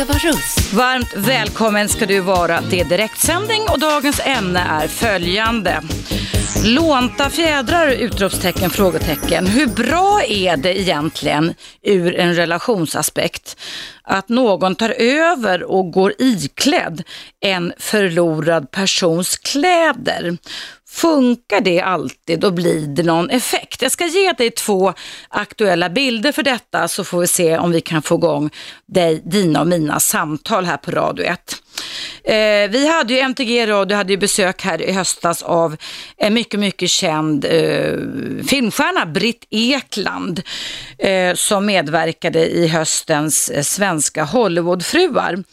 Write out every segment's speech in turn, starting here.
Eva Russ. Varmt välkommen ska du vara till direktsändning och dagens ämne är följande. Lånta fjädrar? Utropstecken, frågetecken. Hur bra är det egentligen ur en relationsaspekt att någon tar över och går iklädd en förlorad persons kläder? Funkar det alltid och blir det någon effekt? Jag ska ge dig två aktuella bilder för detta så får vi se om vi kan få igång dig, dina och mina samtal här på Radio 1. Eh, vi hade ju MTG Radio hade ju besök här i höstas av en mycket, mycket känd eh, filmstjärna, Britt Ekland, eh, som medverkade i höstens eh, svenska Hollywoodfruar.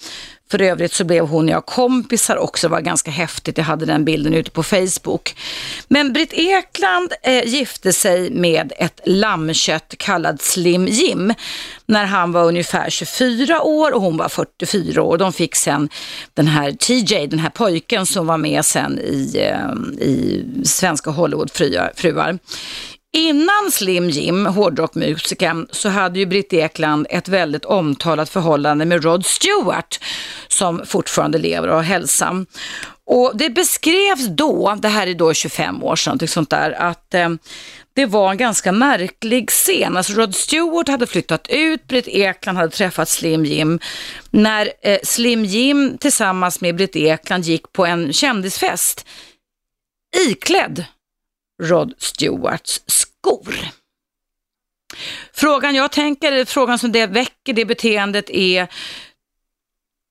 För övrigt så blev hon och jag kompisar också, det var ganska häftigt, jag hade den bilden ute på Facebook. Men Britt Ekland eh, gifte sig med ett lammkött kallad Slim Jim när han var ungefär 24 år och hon var 44 år. De fick sen den här TJ, den här pojken som var med sen i, eh, i svenska Hollywoodfruar. Innan Slim Jim, hårdrockmusikern, så hade ju Britt Ekland ett väldigt omtalat förhållande med Rod Stewart som fortfarande lever och har hälsan. Och det beskrevs då, det här är då 25 år sedan, typ sånt där, att eh, det var en ganska märklig scen. Alltså Rod Stewart hade flyttat ut, Britt Ekland hade träffat Slim Jim. När eh, Slim Jim tillsammans med Britt Ekland gick på en kändisfest iklädd Rod Stewarts skor. Frågan jag tänker, frågan som det väcker det beteendet är,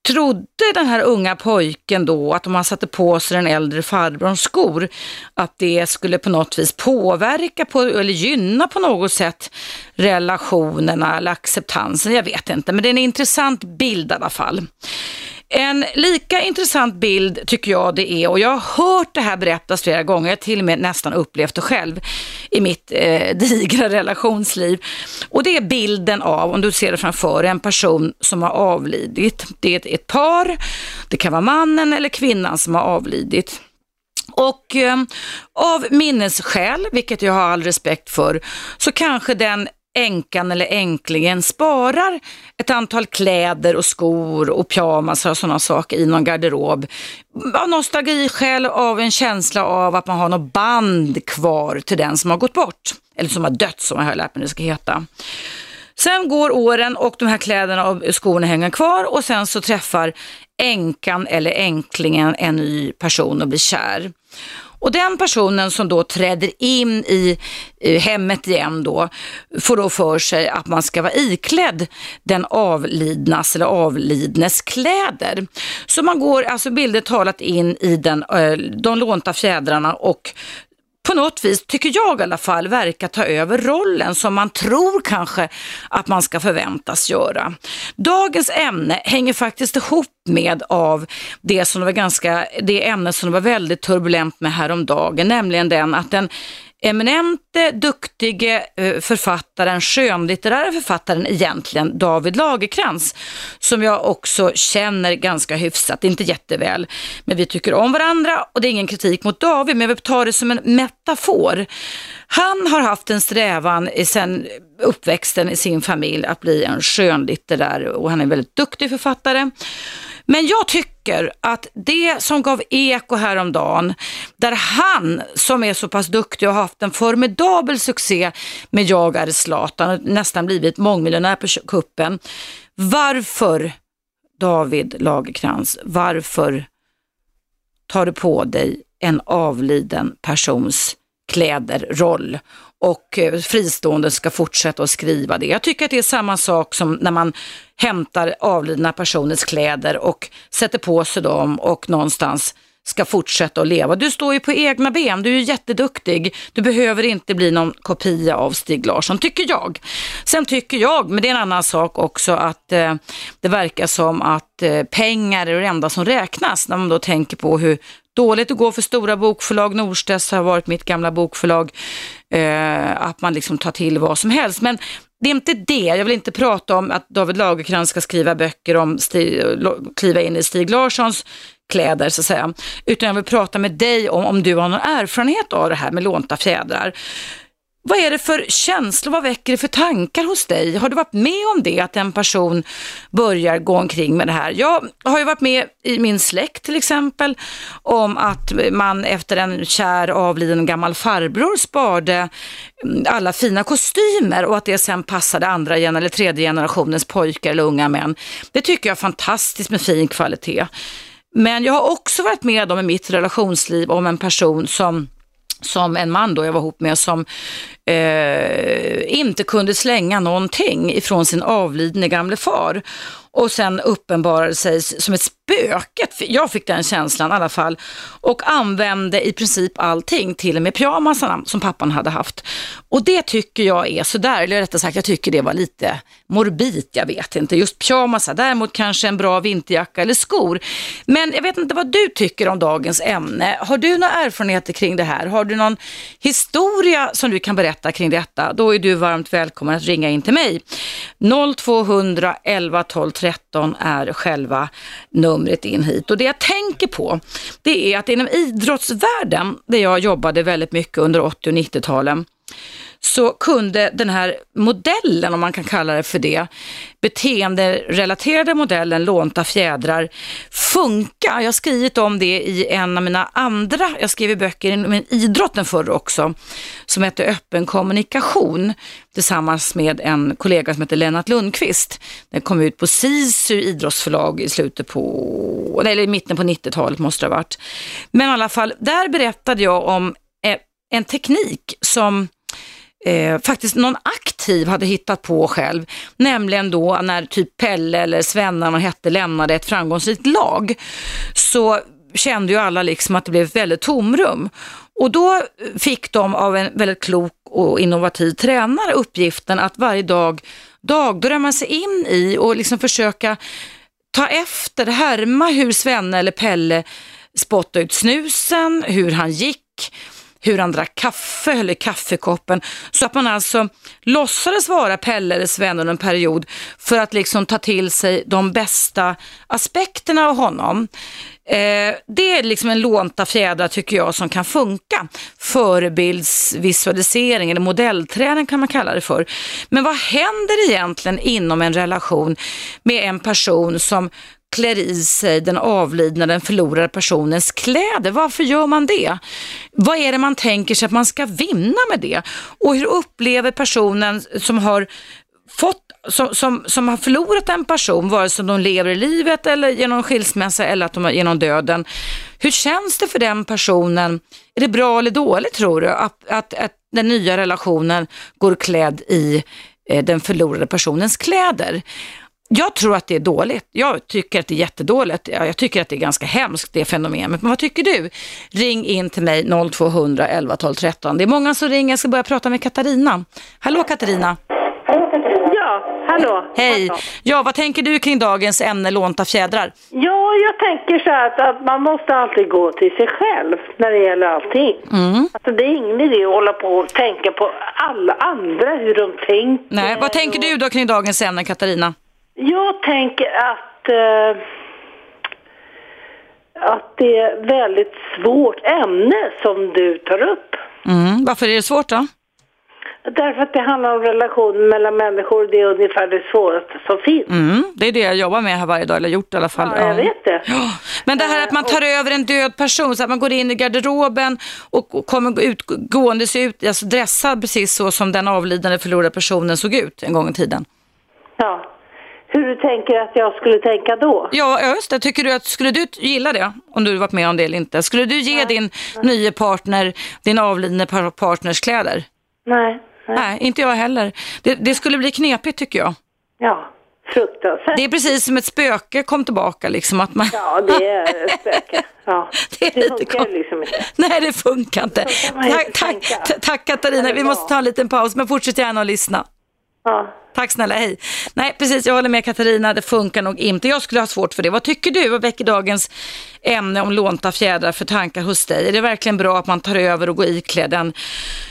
trodde den här unga pojken då att om han satte på sig den äldre farbrorns skor, att det skulle på något vis påverka på, eller gynna på något sätt relationerna eller acceptansen? Jag vet inte, men det är en intressant bild i alla fall. En lika intressant bild tycker jag det är, och jag har hört det här berättas flera gånger, jag har till och med nästan upplevt det själv i mitt eh, digra relationsliv. Och det är bilden av, om du ser det framför en person som har avlidit. Det är ett, ett par, det kan vara mannen eller kvinnan som har avlidit. Och eh, av minnesskäl, vilket jag har all respekt för, så kanske den änkan eller änklingen sparar ett antal kläder och skor och pyjamasar och sådana saker i någon garderob. Av nostalgiskäl, av en känsla av att man har något band kvar till den som har gått bort. Eller som har dött som jag har lärt mig det ska heta. Sen går åren och de här kläderna och skorna hänger kvar och sen så träffar änkan eller änklingen en ny person och blir kär. Och den personen som då träder in i hemmet igen då får då för sig att man ska vara iklädd den avlidnas eller avlidnes kläder. Så man går alltså bildet talat in i den, eh, de lånta fjädrarna och på något vis, tycker jag i alla fall, verkar ta över rollen som man tror kanske att man ska förväntas göra. Dagens ämne hänger faktiskt ihop med av det som var ganska, det ämne som var väldigt turbulent med häromdagen, nämligen den att den eminente, duktige eh, författaren, skönlitterära författaren egentligen, David Lagerkrans, som jag också känner ganska hyfsat, inte jätteväl, men vi tycker om varandra och det är ingen kritik mot David, men jag vill ta det som en metafor. Han har haft en strävan sen uppväxten i sin familj att bli en skönlitterär och han är en väldigt duktig författare. Men jag tycker att det som gav eko häromdagen, där han som är så pass duktig och har haft en formidabel succé med Jag är Zlatan och nästan blivit mångmiljonär på kuppen. Varför, David Lagerkrans, varför tar du på dig en avliden persons kläder, roll och eh, fristående ska fortsätta att skriva det. Jag tycker att det är samma sak som när man hämtar avlidna personers kläder och sätter på sig dem och någonstans ska fortsätta att leva. Du står ju på egna ben, du är jätteduktig. Du behöver inte bli någon kopia av Stig Larsson, tycker jag. Sen tycker jag, men det är en annan sak också, att eh, det verkar som att eh, pengar är det enda som räknas när man då tänker på hur dåligt det går för stora bokförlag. Norstedts har varit mitt gamla bokförlag. Eh, att man liksom tar till vad som helst. Men det är inte det. Jag vill inte prata om att David Lagercrantz ska skriva böcker om Stig, kliva in i Stig Larssons kläder så att säga. Utan jag vill prata med dig om om du har någon erfarenhet av det här med lånta fjädrar vad är det för känslor, vad väcker det för tankar hos dig? Har du varit med om det, att en person börjar gå omkring med det här? Jag har ju varit med i min släkt till exempel, om att man efter en kär avliden gammal farbror sparade mm, alla fina kostymer och att det sen passade andra eller tredje generationens pojkar eller unga män. Det tycker jag är fantastiskt med fin kvalitet. Men jag har också varit med om i mitt relationsliv om en person som som en man då jag var ihop med som eh, inte kunde slänga någonting ifrån sin avlidne gamle far och sen uppenbarade sig som ett spöke. Jag fick den känslan i alla fall. Och använde i princip allting, till och med pyjamasarna som pappan hade haft. Och det tycker jag är sådär, eller rättare sagt jag tycker det var lite morbid, jag vet inte. Just pyjamasar, däremot kanske en bra vinterjacka eller skor. Men jag vet inte vad du tycker om dagens ämne. Har du några erfarenheter kring det här? Har du någon historia som du kan berätta kring detta? Då är du varmt välkommen att ringa in till mig. 0200 11 12 13 är själva numret in hit. Och det jag tänker på, det är att inom idrottsvärlden, där jag jobbade väldigt mycket under 80 och 90-talen, så kunde den här modellen, om man kan kalla det för det, beteenderelaterade modellen lånta fjädrar funka. Jag har skrivit om det i en av mina andra, jag skrev böcker inom idrotten förr också, som hette Öppen kommunikation tillsammans med en kollega som heter Lennart Lundqvist. Den kom ut på SISU idrottsförlag i slutet på, eller i mitten på 90-talet måste det ha varit. Men i alla fall, där berättade jag om eh, en teknik som eh, faktiskt någon aktiv hade hittat på själv. Nämligen då när typ Pelle eller Svenna man hette lämnade ett framgångsrikt lag. Så kände ju alla liksom att det blev ett väldigt tomrum. Och då fick de av en väldigt klok och innovativ tränare uppgiften att varje dag dagdrömma sig in i och liksom försöka ta efter, härma hur Svenne eller Pelle spottade ut snusen, hur han gick, hur han drack kaffe, höll i kaffekoppen. Så att man alltså låtsades vara Pelle eller Sven under en period för att liksom ta till sig de bästa aspekterna av honom. Eh, det är liksom en lånta fjädrar tycker jag som kan funka. Förebildsvisualisering eller modellträning kan man kalla det för. Men vad händer egentligen inom en relation med en person som klär i sig den avlidna, den förlorade personens kläder. Varför gör man det? Vad är det man tänker sig att man ska vinna med det? Och hur upplever personen som har fått som, som, som har förlorat en person, vare sig de lever i livet eller genom skilsmässa eller att de genom döden. Hur känns det för den personen? Är det bra eller dåligt tror du att, att, att den nya relationen går klädd i eh, den förlorade personens kläder? Jag tror att det är dåligt. Jag tycker att det är jättedåligt. Jag tycker att det är ganska hemskt det fenomenet. Men vad tycker du? Ring in till mig 0200 11 12 13. Det är många som ringer. Jag ska börja prata med Katarina. Hallå Katarina. Ja, hallå. Hej. Ja, vad tänker du kring dagens ämne lånta fjädrar? Ja, jag tänker så här att, att man måste alltid gå till sig själv när det gäller allting. Mm. Alltså, det är ingen idé att hålla på och tänka på alla andra, hur de tänker. Nej, vad tänker du då kring dagens ämne Katarina? Jag tänker att, eh, att det är ett väldigt svårt ämne som du tar upp. Mm. Varför är det svårt då? Därför att det handlar om relationen mellan människor. Det är ungefär det svåraste som finns. Mm, det är det jag jobbar med här varje dag, eller gjort i alla fall. Ja, jag vet det. Ja. Men det här att man tar över en död person, så att man går in i garderoben och kommer ut, gående sig ut, alltså dressad precis så som den avlidande förlorade personen såg ut en gång i tiden. Ja. Hur du tänker att jag skulle tänka då? Ja, just det. Tycker du att, skulle du gilla det? Om du varit med om det eller inte? Skulle du ge Nej. din nya partner, din avlidne par- partners kläder? Nej. Nej. Nej, inte jag heller. Det, det skulle bli knepigt tycker jag. Ja, fruktansvärt. Det är precis som ett spöke kom tillbaka liksom. Att man... Ja, det är ett spöke. Ja. Det Det funkar konstigt. liksom inte. Nej, det funkar inte. Tack, tack, tack Katarina, vi måste ta en liten paus, men fortsätt gärna att lyssna. Ja, Tack snälla, hej. Nej, precis, jag håller med Katarina, det funkar nog inte. Jag skulle ha svårt för det. Vad tycker du? Vad väcker dagens ämne om lånta fjädrar för tankar hos dig? Är det verkligen bra att man tar över och går iklädd en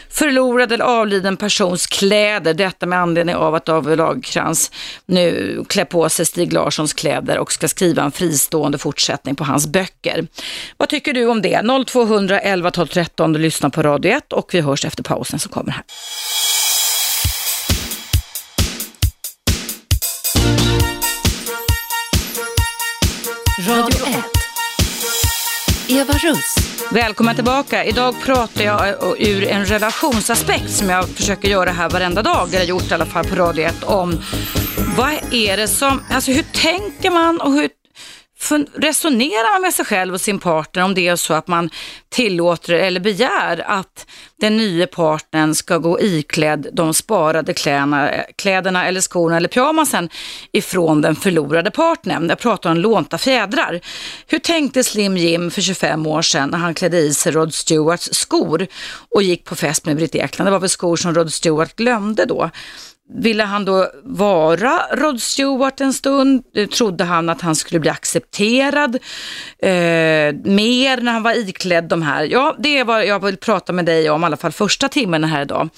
förlorad eller avliden persons kläder? Detta med anledning av att David Lagercrantz nu klär på sig Stig Larssons kläder och ska skriva en fristående fortsättning på hans böcker. Vad tycker du om det? 0200 11 12 13, du lyssnar på Radio 1 och vi hörs efter pausen som kommer här. Radio 1. Eva Russ. Välkommen tillbaka. Idag pratar jag ur en relationsaspekt som jag försöker göra här varenda dag, eller gjort i alla fall på Radio 1, om vad är det som, alltså hur tänker man och hur resonerar man med sig själv och sin partner om det är så att man tillåter eller begär att den nya partnern ska gå iklädd de sparade kläderna, kläderna eller skorna eller pyjamasen ifrån den förlorade partnern. Jag pratar om lånta fjädrar. Hur tänkte Slim Jim för 25 år sedan när han klädde i sig Rod Stewarts skor och gick på fest med Britt Ekland? Det var väl skor som Rod Stewart glömde då ville han då vara Rod Stewart en stund? Trodde han att han skulle bli accepterad eh, mer när han var iklädd de här? Ja, det är vad jag vill prata med dig om, i alla fall första timmen här idag.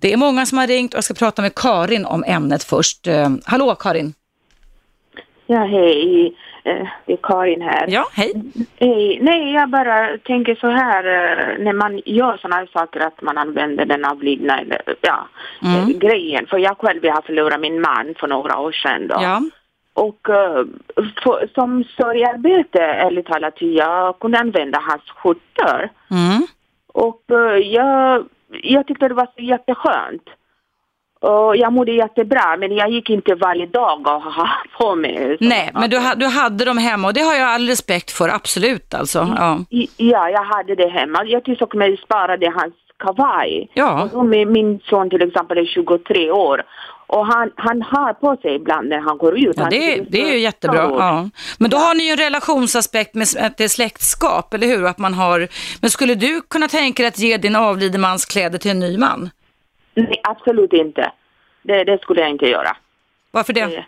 Det är många som har ringt och jag ska prata med Karin om ämnet först. Eh, hallå Karin! Ja, hej. Eh, det är Karin här. Ja, hej. hej. Nej, jag bara tänker så här eh, när man gör sådana här saker att man använder den avlidna ja, mm. Eh, grejen. För jag själv har förlorat min man för några år sedan då. Ja. Och för, som sorgarbete, ärligt talat, jag kunde använda hans skjortor. Mm. Och jag, jag tyckte det var så jätteskönt. Och jag mådde jättebra men jag gick inte varje dag och ha på mig. Nej, men du, du hade dem hemma och det har jag all respekt för, absolut alltså. Ja, ja jag hade det hemma. Jag till och med sparade hans kavaj. Ja. Och min son till exempel är 23 år. Och han, han har på sig ibland när han går ut. Ja, det, är, det är ju jättebra. Ja. Men då har ni ju en relationsaspekt med att det är släktskap, eller hur? Att man har... Men skulle du kunna tänka dig att ge din avliden mans kläder till en ny man? Nej, absolut inte. Det, det skulle jag inte göra. Varför det?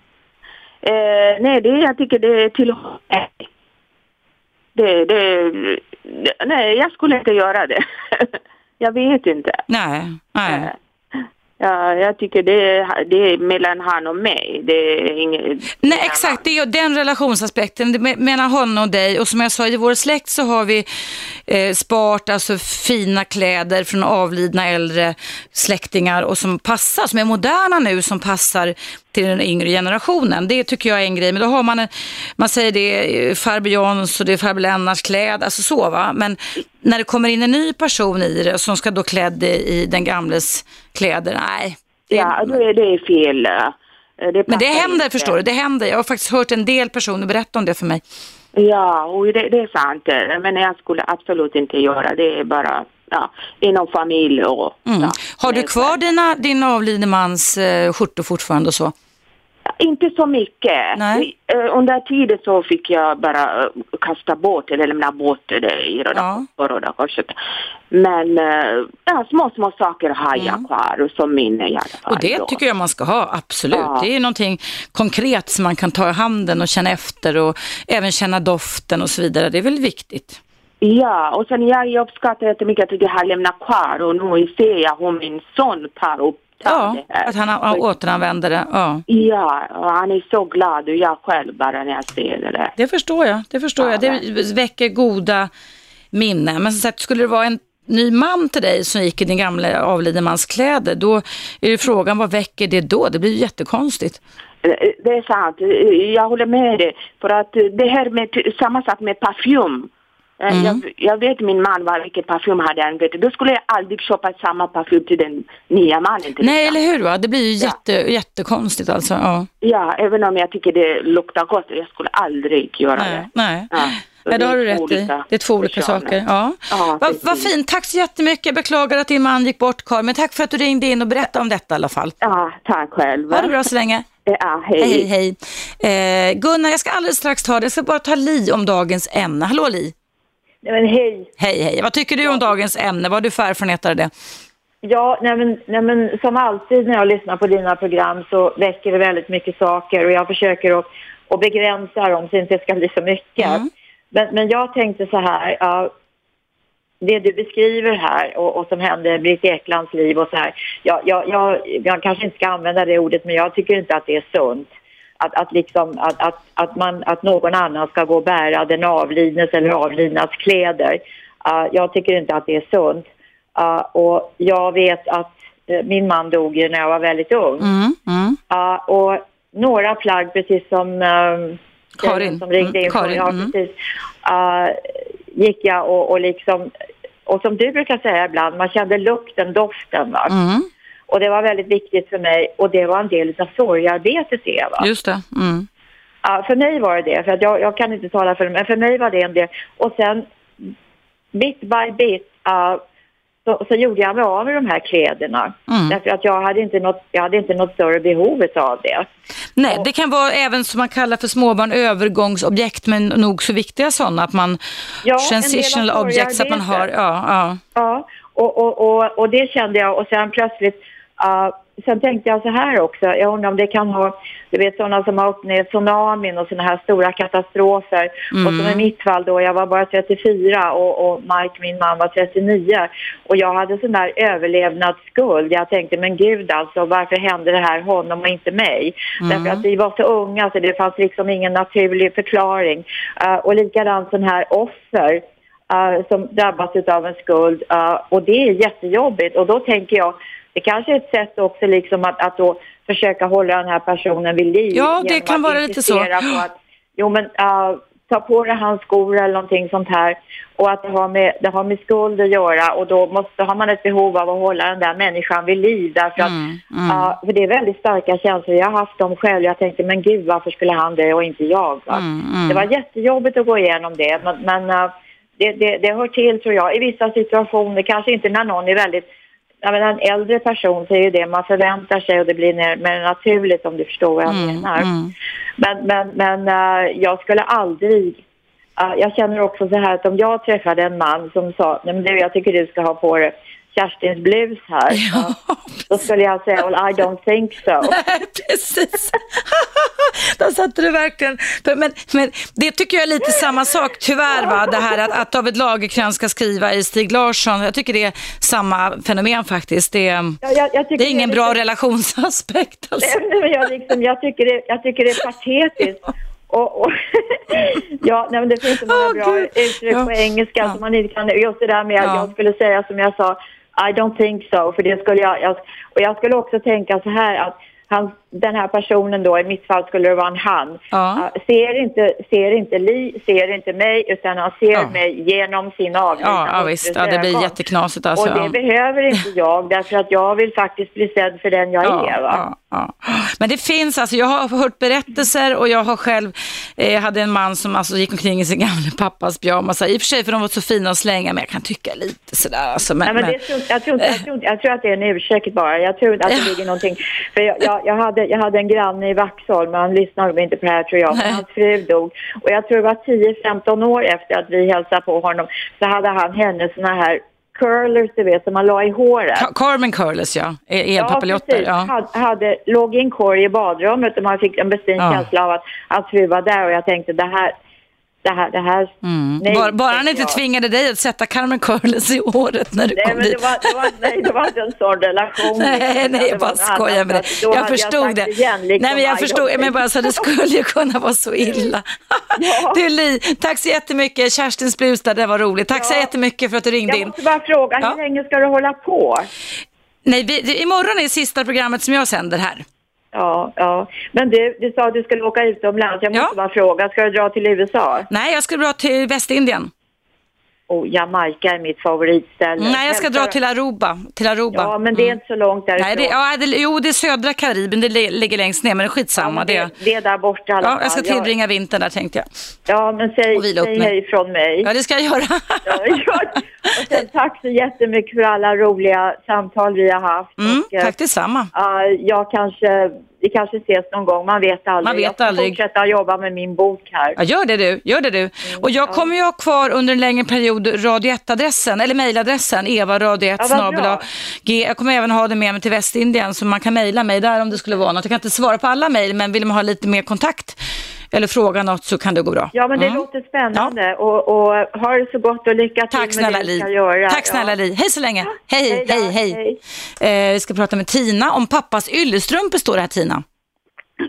Eh, nej, det, jag tycker det är till det, det, det, Nej, jag skulle inte göra det. jag vet inte. Nej, nej. Eh, Ja, jag tycker det är, det är mellan han och mig. Det är inget, Nej, exakt. Det är den relationsaspekten mellan honom och dig. Och som jag sa, i vår släkt så har vi eh, spart alltså fina kläder från avlidna äldre släktingar och som passar, som är moderna nu, som passar till den yngre generationen. Det tycker jag är en grej. Men då har man, en, man säger det är farbror Johns och det är farbror Lennarts kläder, alltså så va. Men när det kommer in en ny person i det som ska då klädd i den gamles kläder, nej. Det, ja, det, är, det är fel. Det men det händer, inte. förstår du, det händer. Jag har faktiskt hört en del personer berätta om det för mig. Ja, och det, det är sant. Men jag skulle absolut inte göra det. är bara ja, inom familj och... Mm. Ja, har du kvar dina, din avlidne mans eh, skjortor fortfarande och så? Inte så mycket. Nej. Eh, under tiden så fick jag bara eh, kasta bort eller lämna bort det i Röda, ja. Röda Korset. Men eh, ja, små, små saker har jag mm. kvar som minne i alla fall. Och det då. tycker jag man ska ha, absolut. Ja. Det är någonting konkret som man kan ta i handen och känna efter och även känna doften och så vidare. Det är väl viktigt. Ja, och sen jag uppskattar jättemycket att jag har lämnat kvar och nu ser jag hur min son tar upp Ja, att han, han återanvänder det. Ja. ja, och han är så glad och jag själv bara när jag ser det. Det förstår jag, det förstår ja, jag. Det väcker goda minnen. Men som sagt, skulle det vara en ny man till dig som gick i din gamla avliden mans kläder, då är ju frågan vad väcker det då? Det blir ju jättekonstigt. Det är sant, jag håller med dig. För att det här med samma sak med parfym. Eh, mm. Jag, jag, vet min man var vilken parfym hade använt. Då skulle jag aldrig köpa samma parfym till den nya mannen. Nej, eller hur? Va? Det blir ju jätte, ja. jättekonstigt alltså. Ja. ja, även om jag tycker det luktar gott. Jag skulle aldrig göra nej, det. Nej, ja. Nej, det har du rätt i. Det är två olika saker. Ja. Ja, Vad va fint. Tack så jättemycket. Jag beklagar att din man gick bort, Karin. Men tack för att du ringde in och berättade om detta i alla fall. Ja, tack själv. Ha det bra så länge. Ja, hej. Hej, hej. hej. Eh, Gunnar, jag ska alldeles strax ta det. Jag ska bara ta Li om dagens ämne. Hallå Li. Nej, men hej. Hej, hej. Vad tycker du om dagens ämne? Vad har du för erfarenheter av det? Ja, nej men, nej men som alltid när jag lyssnar på dina program så väcker det väldigt mycket saker och jag försöker att, att begränsa dem så det inte ska bli så mycket. Mm. Men, men jag tänkte så här, ja, det du beskriver här och, och som hände i Britt Eklands liv och så här. Jag, jag, jag, jag kanske inte ska använda det ordet men jag tycker inte att det är sunt. Att, att, liksom, att, att, att, man, att någon annan ska gå och bära den avlidnes eller avlidnas kläder. Uh, jag tycker inte att det är sunt. Uh, och jag vet att uh, min man dog ju när jag var väldigt ung. Mm, mm. Uh, och några plagg, precis som um, Karin. som ringde in, Mm, Karin, ja, mm. precis, uh, gick jag och, och liksom, och som du brukar säga ibland, man kände lukten, doften. Va? Mm, Och det var väldigt viktigt för mig och det var en del av sorgearbetet Eva. just det. Mm. Ja, för mig var det det, för att jag, jag kan inte tala för det, men för mig var det en del. Och sen bit by bit uh, så, så gjorde jag mig av med de här kläderna. Mm. Därför att jag hade, inte något, jag hade inte något större behov av det. Nej, det kan vara även som man kallar för småbarn övergångsobjekt, men nog så viktiga sådana, att man Ja, transitional objects, att man har, ja, ja. Ja, och, och, och, och det kände jag och sen plötsligt, uh, sen tänkte jag så här också, jag undrar om det kan ha, du vet sådana som har upplevt tsunamin och sådana här stora katastrofer. Och som i mitt fall då, jag var bara 34 och, och Mike, min man, var 39. Och jag hade sån där överlevnadsskuld. Jag tänkte, men gud alltså, varför hände det här honom och inte mig? Därför att vi var så unga så det fanns liksom ingen naturlig förklaring. Uh, och likadant sån här offer eh, som drabbas av en skuld eh, och det är jättejobbigt och då tänker jag det kanske är ett sätt också liksom att, att då försöka hålla den här personen vid liv. Ja, det kan vara lite så. att, jo men eh, ta på dig hans skor eller någonting sånt här och att det har, med, det har med skuld att göra och då måste, har man ett behov av att hålla den där människan vid liv därför att Mm, mm. Ja, för det är väldigt starka känslor. Jag har haft dem själv. Jag tänkte, men gud, varför skulle han det och inte jag? Mm, mm. Det var jättejobbigt att gå igenom det, men, men äh, det, det, det hör till, tror jag, i vissa situationer. Kanske inte när någon är väldigt... Jag menar, en äldre person så är ju det man förväntar sig och det blir mer, naturligt om du förstår vad jag Mm, menar. mm. Men, men, men äh, jag skulle aldrig... äh, jag känner också så här att om jag träffade en man som sa, nej men du, jag tycker du ska ha på dig Kerstins blus här. Ja, Då skulle jag säga, well, I don't think so. precis. Där satte du verkligen. Men, men det tycker jag är lite samma sak, tyvärr, va? det här att, att David Lagercrantz ska skriva i Stig Larsson. Jag tycker det är samma fenomen faktiskt. Det, Ja, jag, jag det är ingen är bra lite- relationsaspekt. Alltså. Nej, men jag, liksom, jag, tycker det, jag tycker det är patetiskt. Och, och, ja, nej, men det finns så många Åh, bra Gud. uttryck Ja. på engelska Ja. som man inte kan... Just det där med Ja. jag skulle säga som jag sa, i don't think so. För det skulle jag, jag... Och jag skulle också tänka så här att han, den här personen då, i mitt fall skulle det vara en han, Ja. ser, inte, ser inte Li, ser inte mig, utan han ser Ja. mig genom sin avlidna Ja, visst. Ja, det blir jätteknasigt alltså. Och det behöver inte jag, därför att jag vill faktiskt bli sedd för den jag är. Va? Men det finns, alltså jag har hört berättelser och jag har själv, eh, hade en man som alltså gick omkring i sin gamla pappas pyjamas, i och för sig för de var så fina att slänga, men jag kan tycka lite sådär. Alltså, men, Nej, men men, det tror, jag, tror, jag, tror, inte- jag tror att det är en ursäkt bara. Jag tror att det ligger någonting. För jag, jag, jag, hade, jag hade en granne i Vaxholm, men han lyssnar nog inte på det här tror jag. Men hans fru dog. Och jag tror det var 10-15 år efter att vi hälsade på honom så hade han hennes såna här curlers, du vet, som man la i håret. Carmen Curless ja, E- elpapiljotter. Ja, Hade, hade, låg i en korg i badrummet och man fick en bestämd Ja. känsla av att hans fru var där och jag tänkte det här, det här, det här. Mm. nej, bara, bara han inte jag. tvingade dig att sätta Carmen Curless i håret när du Nej, kom men det dit. var, det, var, nej, det var inte en sån relation. Nej, nej, Det jag bara skojar med dig. Jag förstod det. Igen, liksom, Nej, men jag förstod, men bara så det skulle ju kunna vara så illa. Ja. Du Li, tack så jättemycket. Kerstins blus där, det var roligt. Tack så Ja. jättemycket för att du ringde Jag in. måste bara fråga, Ja. hur länge ska du hålla på? Nej, vi, det, imorgon är sista programmet som jag sänder här. Ja, ja. Men du, du sa att du skulle åka utomlands. Jag måste Ja. bara fråga, ska du dra till USA? Nej, jag ska dra till Västindien. Oh, Jamaica är mitt favoritställe. Nej, jag ska dra till Aruba. Till Aruba. Ja, men det är inte så långt därifrån. Nej, det, ja, det, jo, det är södra Karibien, det li- ligger längst ner, men det är Ja, skitsamma. men det, det, det är där borta i alla ja, fall. jag ska tillbringa vintern där tänkte jag. Ja, men säg, Och säg mig. hej från mig. Ja, det ska jag göra. Ja, ja. Och sen, tack så jättemycket för alla roliga samtal vi har haft. Mm, och, eh, tack detsamma. Ja, jag kanske, vi kanske ses någon gång, man vet aldrig. Man vet jag ska aldrig. fortsätta jobba med min bok här. Ja, gör det du. Gör det du. Och jag kommer ju ha kvar under en längre period Radio 1-adressen, eller mejladressen, eva radio 1 Ja. Jag kommer även ha det med mig till Västindien, så man kan mejla mig där om det skulle vara något. Jag kan inte svara på alla mejl, men vill man ha lite mer kontakt eller fråga något så kan det gå bra. Ja, men det Mm. låter spännande och, och ha det så gott och lycka till Tack med snälla det du ska göra. Tack snälla ja. Li. Hej så länge. Hej, Hej då, hej, hej. Eh, vi ska prata med Tina om pappas yllestrumpor står det här Tina.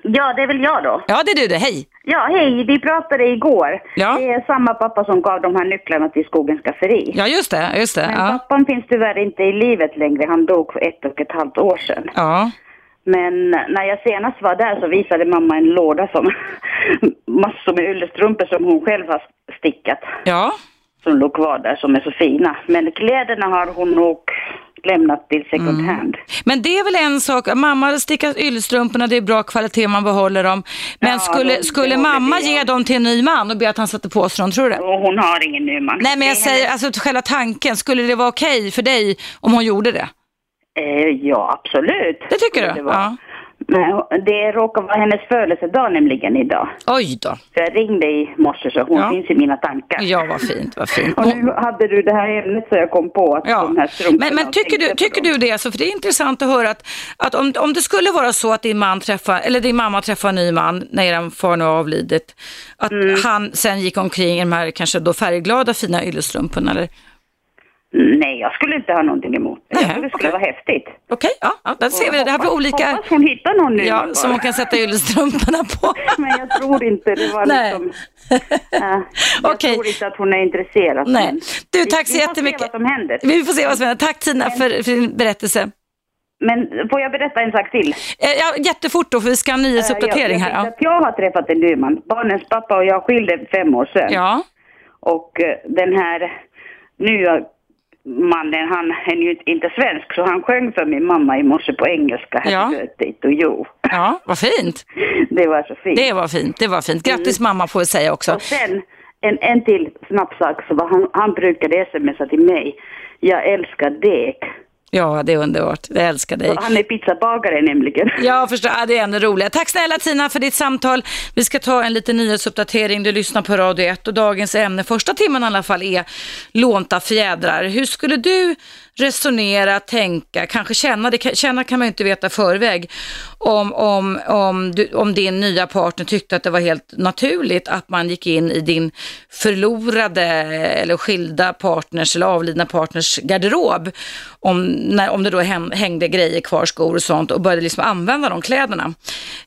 Ja, det är väl jag då. Ja, det är du det. Hej. Ja, hej, vi pratade igår. Ja. Det är samma pappa som gav de här nycklarna till skogens skafferi. Ja, just det. Just det. Men Ja. pappan finns tyvärr inte i livet längre. Han dog för ett och ett halvt år sedan. ja. Men när jag senast var där så visade mamma en låda som massor med yllestrumpor som hon själv har stickat. Ja. Som låg kvar där som är så fina. Men kläderna har hon nog lämnat till second Mm. hand. Men det är väl en sak, mamma stickar yllestrumporna, det är bra kvalitet, man behåller dem. Men Ja, skulle, de- skulle mamma ge dem till en ny man och be att han sätter på sig dem, tror du det? Hon har ingen ny man. Nej men jag säger, alltså själva tanken, skulle det vara okej för dig om hon gjorde det? Eh, ja, absolut. Det tycker du? det. Ja. Men det råkar vara hennes födelsedag nämligen idag. Oj då. Så jag ringde i morse så hon Ja. finns i mina tankar. Ja, vad fint, vad fint. Och nu hade du det här ämnet så jag kom på att Ja. de här strumporna... Men, men tycker, du, tycker du det? Alltså, för det är intressant att höra att, att om, om det skulle vara så att din man träffar, eller din mamma träffar en ny man när er far nu har avlidit, att Mm. han sen gick omkring i de här kanske då färgglada fina yllestrumporna eller? Nej, jag skulle inte ha någonting emot det. Tycker det skulle okej. vara häftigt. Okej, ja, ja, där ser vi det. Det här blir olika, Hoppas hon hittar någon ny ja, som hon kan sätta yllestrumporna på. Men jag tror inte det var Nej. liksom... Ja, jag tror inte att hon är intresserad. Nej. Du, vi- tack så vi får jättemycket. se vad som händer. Vi får se vad som händer. Tack Tina för, för din berättelse. Men får jag berätta en sak till? Eh, Ja, jättefort då, för vi ska ha en nyhetsuppdatering jag, här. att jag har träffat en ny man. Barnens pappa och jag skilde fem år sedan. Ja. Och eh, den här nya mannen, han är ju inte svensk, så han sjöng för min mamma i morse på engelska. Ja. you. ja, vad fint. Det var så fint. Det var fint, det var fint. Grattis mamma får vi säga också. Och sen en, en till snabb sak, så var han, han brukade smsa till mig. Jag älskar deg. Ja, det är underbart. Jag älskar dig. Han är pizzabagare nämligen. Jag förstår, ja, det är ännu roligare. Tack snälla Tina för ditt samtal. Vi ska ta en liten nyhetsuppdatering. Du lyssnar på Radio 1 och dagens ämne, första timmen i alla fall, är lånta fjädrar. Hur skulle du resonera, tänka, kanske känna, det känna kan man ju inte veta i förväg, om, om, om, du, om din nya partner tyckte att det var helt naturligt att man gick in i din förlorade eller skilda partners eller avlidna partners garderob, om, när, om det då hängde grejer kvar, skor och sånt och började liksom använda de kläderna.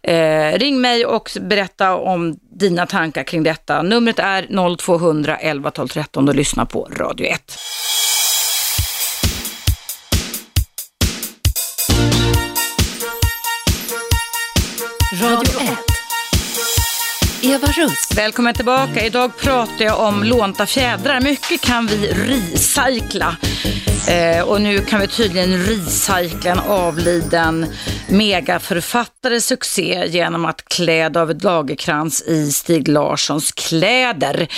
Eh, ring mig och berätta om dina tankar kring detta. Numret är 0200 11 12 13 och lyssna på Radio 1. Radio 1. Eva Russ. Välkommen tillbaka. Idag pratar jag om lånta fjädrar. Mycket kan vi recycla. Eh, och nu kan vi tydligen recycla en avliden megaförfattare succé genom att klä David Lagerkrans i Stig Larssons kläder.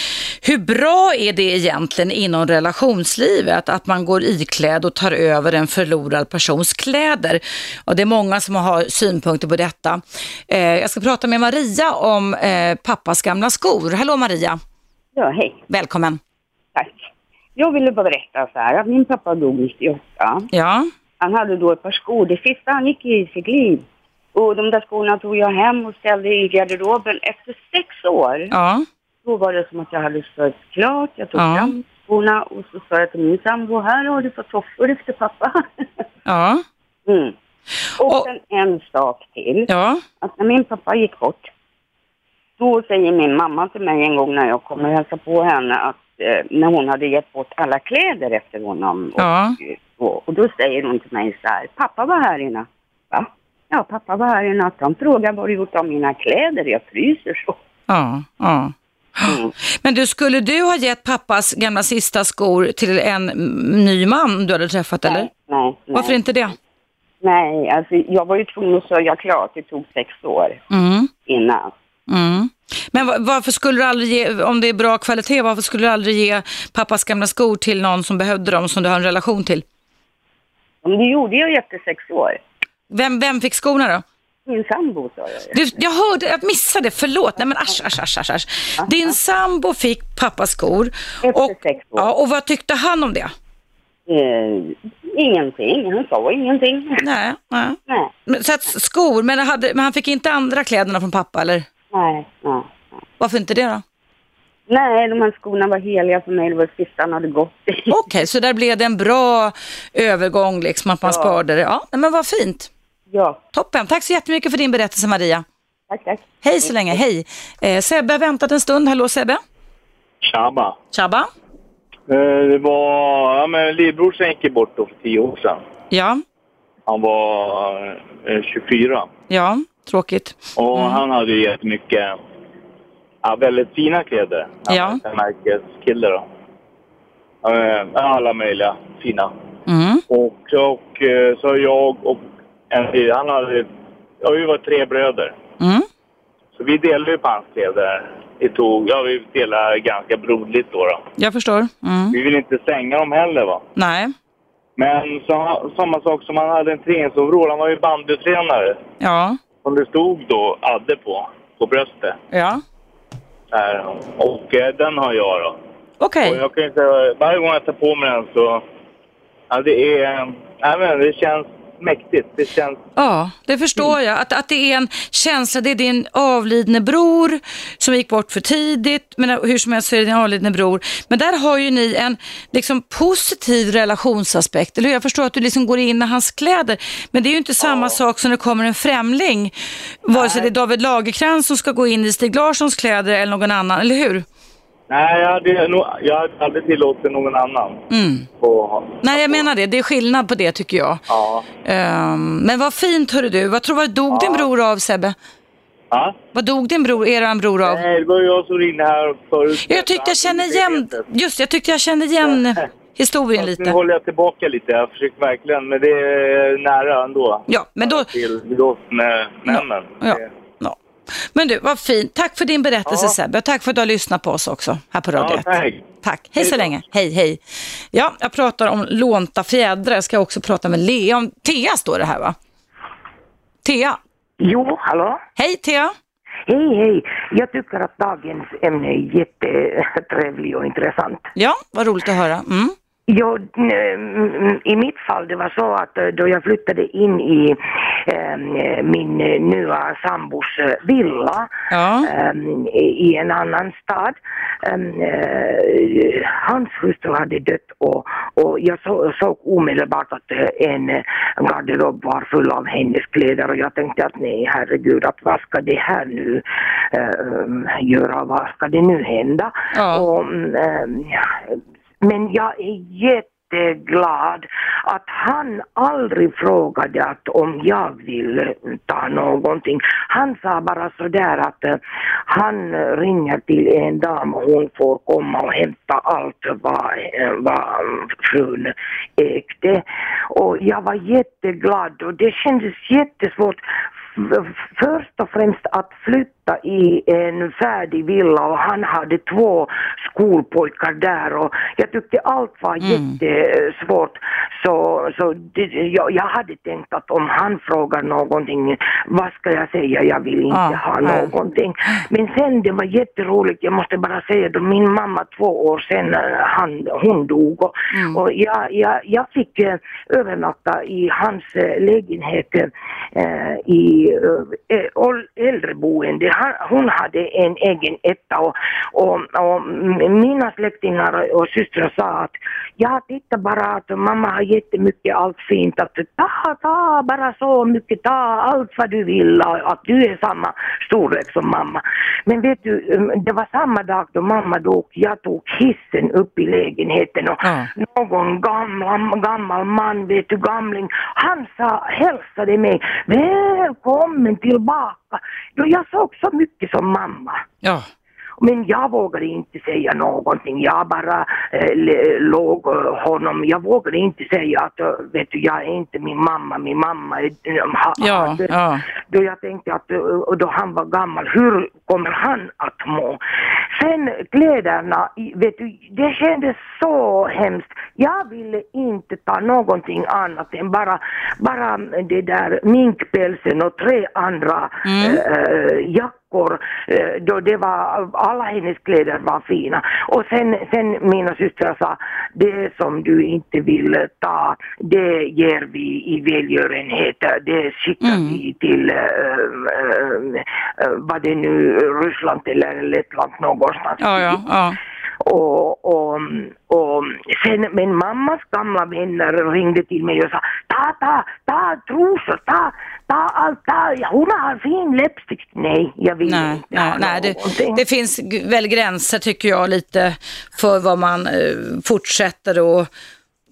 Hur bra är det egentligen inom relationslivet att man går iklädd och tar över en förlorad persons kläder? Och det är många som har synpunkter på detta. Eh, jag ska prata med Maria om eh, pappas gamla skor. Hallå Maria, Ja, hej. välkommen. Tack. Jag ville bara berätta så här att min pappa dog 98. Ja, Han hade då ett par skor. Det sista han gick i sitt liv. Och de där skorna tog jag hem och ställde i garderoben. Efter sex år, ja, då var det som att jag hade sörjt klart. Jag tog Ja. fram skorna och så sa jag till min sambo, här har du fått tofflor efter pappa. ja, mm. Och, Och- sen en sak till. ja, Att när min pappa gick bort, då säger min mamma till mig en gång när jag kommer och hälsa på henne att eh, när hon hade gett bort alla kläder efter honom. Och, Ja. och, och då säger hon till mig så här, pappa var här i natt. Va? Ja, pappa var här i natt. Han frågade vad du gjort av mina kläder. Jag fryser så. ja, ja. Mm. Men du, skulle du ha gett pappas gamla sista skor till en ny man du hade träffat eller? Nej, nej, nej. Varför inte det? Nej, alltså jag var ju tvungen att sörja klart. Det tog sex år Mm. innan. Mm. Men va- varför skulle du aldrig ge, om det är bra kvalitet, varför skulle du aldrig ge pappas gamla skor till någon som behövde dem, som du har en relation till? Det gjorde jag ju efter sex år. Vem, vem fick skorna då? Min sambo sa jag ju. Jag hörde, jag missade, förlåt. Nej men asch, asch, asch, asch, asch. Din sambo fick pappas skor. Efter Och, sex år. ja, och vad tyckte han om det? Eh, ingenting, han sa ingenting. Nej, nej. Nej, Men, så att skor, men, hade, men han fick inte andra kläderna från pappa eller? Nej, nej. Varför inte det då? Nej, de här skorna var heliga för mig. Det var det sista han hade gått i. Okej, så där blev det en bra övergång liksom, att man Ja. sparade det. Ja, men vad fint. Ja, Toppen. Tack så jättemycket för din berättelse Maria. tack, tack. Hej så länge, hej. Eh, Sebbe har väntat en stund. Hallå Sebbe? Tjaba. Tjabba? Eh, Det var, ja men lillebrorsan gick bort då för tio år sedan. Ja, Han var eh, 24 ja, tråkigt. och han hade ju jättemycket, ja väldigt fina kläder. Ja. En märkeskille då. Alla möjliga fina. Mm. Och, och eh, så jag och en till, han hade, ja vi var tre bröder. Mm. Så vi delade ju på hans kläder. Vi tog, ja vi delade ganska broderligt då, då. Jag förstår. Mm. Vi ville inte stänga dem heller va. Nej, Men så, samma sak som han hade en träningsoverall, han var ju bandytränare. ja, Som det stod då Adde på, på bröstet. ja. Där. Och eh, den har jag då. Okej. Och jag kan ju säga, varje gång jag tar på mig den så... Ja, det är... Nej, men det känns mäktigt. Det känns... Ja, det förstår jag. Att, att det är en känsla, det är din avlidne bror som gick bort för tidigt, men hur som helst så är det din avlidne bror. Men där har ju ni en liksom, positiv relationsaspekt, eller hur? Jag förstår att du liksom går in i hans kläder, men det är ju inte samma sak som när det kommer en främling, vare sig det är David Lagercrantz som ska gå in i Stig Larssons kläder eller någon annan, eller hur? Nej, jag hade, nog, jag hade aldrig tillåtit någon annan. Mm. På, Nej, jag menar det. Det är skillnad på det tycker jag. Ja. Ehm, men vad fint hörru du. Vad tror du, vad dog din bror av Sebbe? Ja? Vad dog din bror, eran bror av? Nej, det var jag som ringde här förut. Jag tyckte jag kände igen, just jag tyckte jag kände igen historien Nu lite. håller jag tillbaka lite. Jag försöker verkligen, men det är nära ändå. Ja, men då, Till då med männen. ja, ja. Men du, vad fint. Tack för din berättelse Ja. Sebbe och tack för att du har lyssnat på oss också här på Radio Ja, 1. tack. Tack. Hej så Hej då. länge. Hej, hej. Ja, jag pratar om lånta fjädrar. Jag ska också prata med Lea om... Thea står det här va? Thea. Jo, hallå? Hej Thea. Hej, hej. Jag tycker att dagens ämne är jättetrevligt och intressant. Ja, vad roligt att höra. Mm. Jo, mm, I mitt fall det var så att eh, då jag flyttade in i eh, min eh, nya sambos villa Ja. eh, i en annan stad. Eh, hans hustru hade dött och, och jag så, såg omedelbart att en garderob var full av hennes kläder och jag tänkte att nej herregud att vad ska det här nu göra, vad ska det nu hända? Ja. Och, mm, men jag är jätteglad att han aldrig frågade att om jag vill ta någonting. Han sa bara sådär att eh, han ringer till en dam och hon får komma och hämta allt vad, eh, vad frun ägde. Och jag var jätteglad och det kändes jättesvårt först och främst att flytta i en färdig villa och han hade två skolpojkar där och jag tyckte allt var jättesvårt. Så, så det, jag, jag hade tänkt att om han frågar någonting, vad ska jag säga, jag vill inte Ja, ha ja. någonting. Men sen det var jätteroligt, jag måste bara säga då min mamma två år sen, han, hon dog och, och jag, jag, jag fick eh, övernatta i hans eh, lägenhet eh, i eh, äldreboende. Hon hade en egen etta och, och, och mina släktingar och systrar sa att ja, titta bara att mamma har jättemycket allt fint, att ta, ta bara så mycket, ta allt vad du vill, att du är samma storlek som mamma. Men vet du, um, det var samma dag då mamma dog, jag tog hissen upp i lägenheten och Ja. någon gammal, gammal man, vet du, gamling, han sa, hälsade mig, välkommen tillbaka. Då jag såg så mycket som mamma. Ja. Men jag vågade inte säga någonting. Jag bara eh, låg eh, honom. Jag vågade inte säga att eh, vet du, jag är inte min mamma. Min mamma är... eh, ha, Ja, hade- ja. Då jag tänkte att då han var gammal, hur kommer han att må? Sen kläderna, vet du, det kändes så hemskt. Jag ville inte ta någonting annat än bara, bara det där minkpälsen och tre andra Mm. eh, jackor. Eh, då det var, alla hennes kläder var fina. Och sen, sen mina systrar sa, det som du inte vill ta, det ger vi i välgörenhet. Det skickar Mm. vi till, eh, eh, vad det nu, Ryssland eller Lettland någonstans. Ja, ja, ja. Och, och, och sen, men mammas gamla vänner ringde till mig och sa ta, ta, ta trosor, ta, ta allt, ta, ja, hon har fin läppstift. Nej, jag vill Nej, inte nej, nej det, det finns väl gränser tycker jag lite för vad man eh, fortsätter att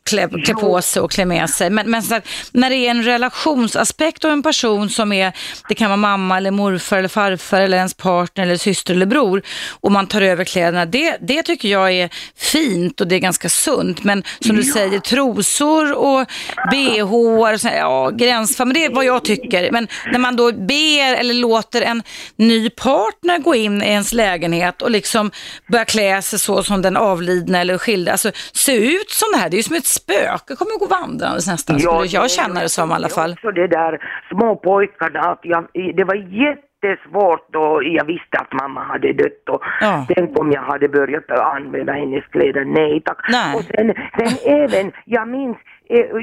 klä, klä på sig och klä med sig. Men, men att, när det är en relationsaspekt av en person som är, det kan vara mamma eller morfar eller farfar eller ens partner eller syster eller bror och man tar över kläderna, det, det tycker jag är fint och det är ganska sunt. Men som du säger, trosor och bh, och så här, ja gränsfall, men det är vad jag tycker. Men när man då ber eller låter en ny partner gå in i ens lägenhet och liksom börja klä sig så som den avlidna eller skilda, alltså se ut som det här, det är ju som ett spöke, kommer gå vandrandes nästan, skulle jag känna det som i alla fall. Också det där små pojkarna, att jag, det var jättesvårt då jag visste att mamma hade dött och Ja. tänk om jag hade börjat använda hennes kläder, nej tack. Nej. Och sen, sen även, jag minns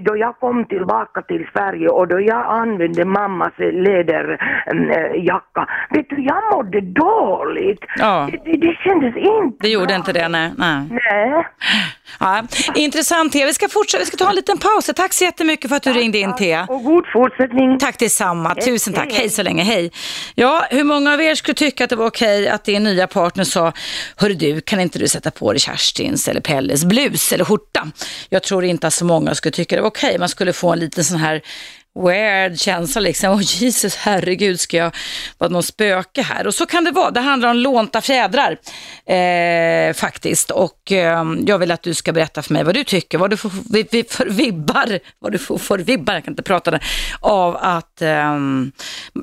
då jag kom tillbaka till Sverige och då jag använde mammas läderjacka, vet du jag mådde dåligt. Ja. Det, det, kändes inte Det gjorde bra. inte det, nej. nej. Nej. Ja, intressant Thea, vi ska fortsätta, vi ska ta en liten paus. Tack så jättemycket för att du ringde in Thea. Och god fortsättning. Tack detsamma, tusen tack. hej. Hej så länge, hej. Ja, hur många av er skulle tycka att det var okej att din nya partner sa, hörru du, kan inte du sätta på dig Kerstins eller Pelles blus eller skjorta? Jag tror inte att så många skulle tycka det var okej. Man skulle få en liten sån här weird känsla liksom. Åh Jesus, herregud, ska jag vara någon spöke här? Och så kan det vara. Det handlar om lånta fjädrar eh, faktiskt. Och eh, jag vill att du ska berätta för mig vad du tycker, vad du får vi- vi- för vibbar, vad du får för vibbar, jag kan inte prata det, av att eh,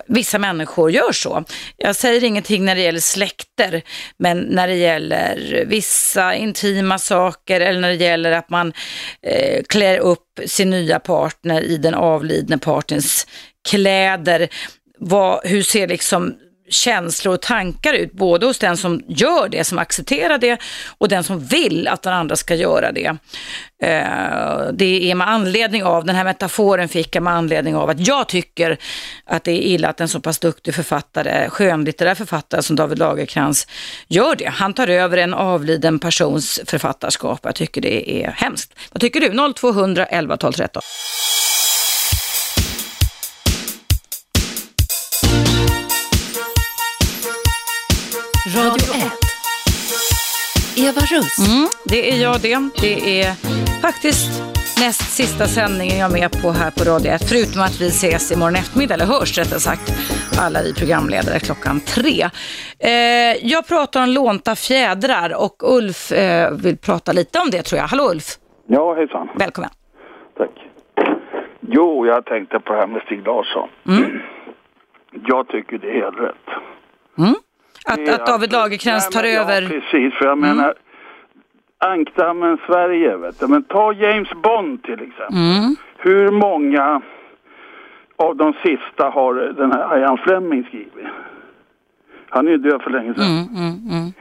vissa människor gör så. Jag säger ingenting när det gäller släkter, men när det gäller vissa intima saker eller när det gäller att man eh, klär upp sin nya partner i den avlidne partens kläder. Vad, hur ser liksom känslor och tankar ut, både hos den som gör det, som accepterar det och den som vill att den andra ska göra det. Eh, det är med anledning av, den här metaforen fick jag med anledning av att jag tycker att det är illa att en så pass duktig författare, skönlitterär författare som David Lagerkrans gör det. Han tar över en avliden persons författarskap. Jag tycker det är hemskt. Vad tycker du? 0200 11 12 13. Radio 1. Eva Russ. Mm, det är jag det. Det är faktiskt näst sista sändningen jag är med på här på Radio 1. Förutom att vi ses imorgon eftermiddag, eller hörs rättare sagt, alla vi programledare klockan tre. Eh, jag pratar om lånta fjädrar och Ulf eh, vill prata lite om det tror jag. Hallå Ulf, Ja, hejsan. välkommen. Tack. Jo, jag tänkte på det här med Stig Larsson. Jag tycker det är helt rätt. Mm. Att, att David Lagerkrans tar över. Mm. Ja, precis. För jag menar, ankdammen Sverige, vet du. Men ta James Bond till exempel. Mm. Hur många av de sista har den här Ian Fleming skrivit? Han är ju död för länge sedan. Mm, mm, mm.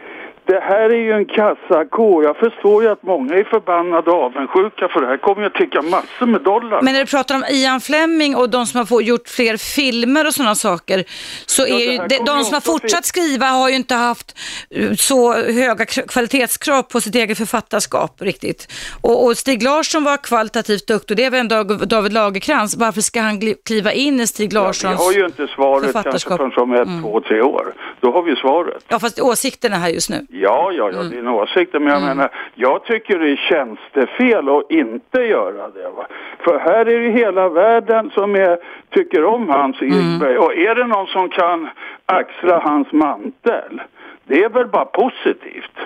Det här är ju en kassako. Jag förstår ju att många är förbannade och avundsjuka för det här kommer ju att ticka massor med dollar. Men när du pratar om Ian Fleming och de som har gjort fler filmer och sådana saker, så Ja, är ju de, de som har fortsatt skriva har ju inte haft eh, så höga kr- kvalitetskrav på sitt eget författarskap riktigt. Och, och Stig Larsson var kvalitativt duktig, det är väl Dag- David Lagerkrans. Varför ska han kliva in i Stig Vi Larssons... har ju inte svaret kanske förrän om ett, två, tre år. Då har vi svaret. Ja, fast åsikterna här just nu. Ja, ja, ja, din åsikt. Men jag menar, jag tycker det är tjänstefel att inte göra det. Va? För här är det hela världen som är, tycker om hans Ekberg. Och är det någon som kan axla hans mantel, Det är väl bara positivt.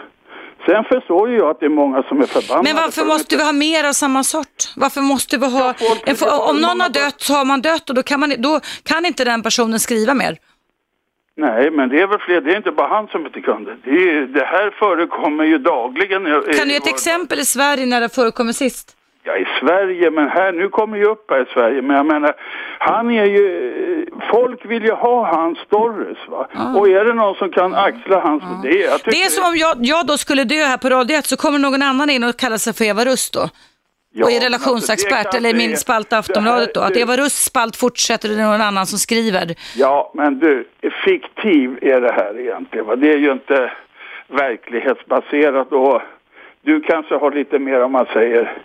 Sen förstår ju jag att det är många som är förbannade. Men varför för måste vi ha mer av samma sort? Varför måste vi ha... folk vill ha om någon har dött så har man dött och då kan, man, då kan inte den personen skriva mer. Nej, men det är väl fler. Det är inte bara han som inte kunde. Det, är, det här förekommer ju dagligen. Kan du ge ett exempel i Sverige när det förekommer sist? Ja, i Sverige, men här, nu kommer ju upp här i Sverige, men jag menar, han är ju, folk vill ju ha hans stories va. Och är det någon som kan axla hans, det, jag tycker Det är som om jag, jag då skulle dö här på Radio 1 så kommer någon annan in och kallar sig för Eva Rust då. Ja, och är men relationsexpert, alltså, eller min spalt Aftonbladet då. Att det- Eva Rusts spalt fortsätter det är någon annan som skriver. Ja, men du, fiktiv är det här egentligen va. Det är ju inte verklighetsbaserat och du kanske har lite mer om man säger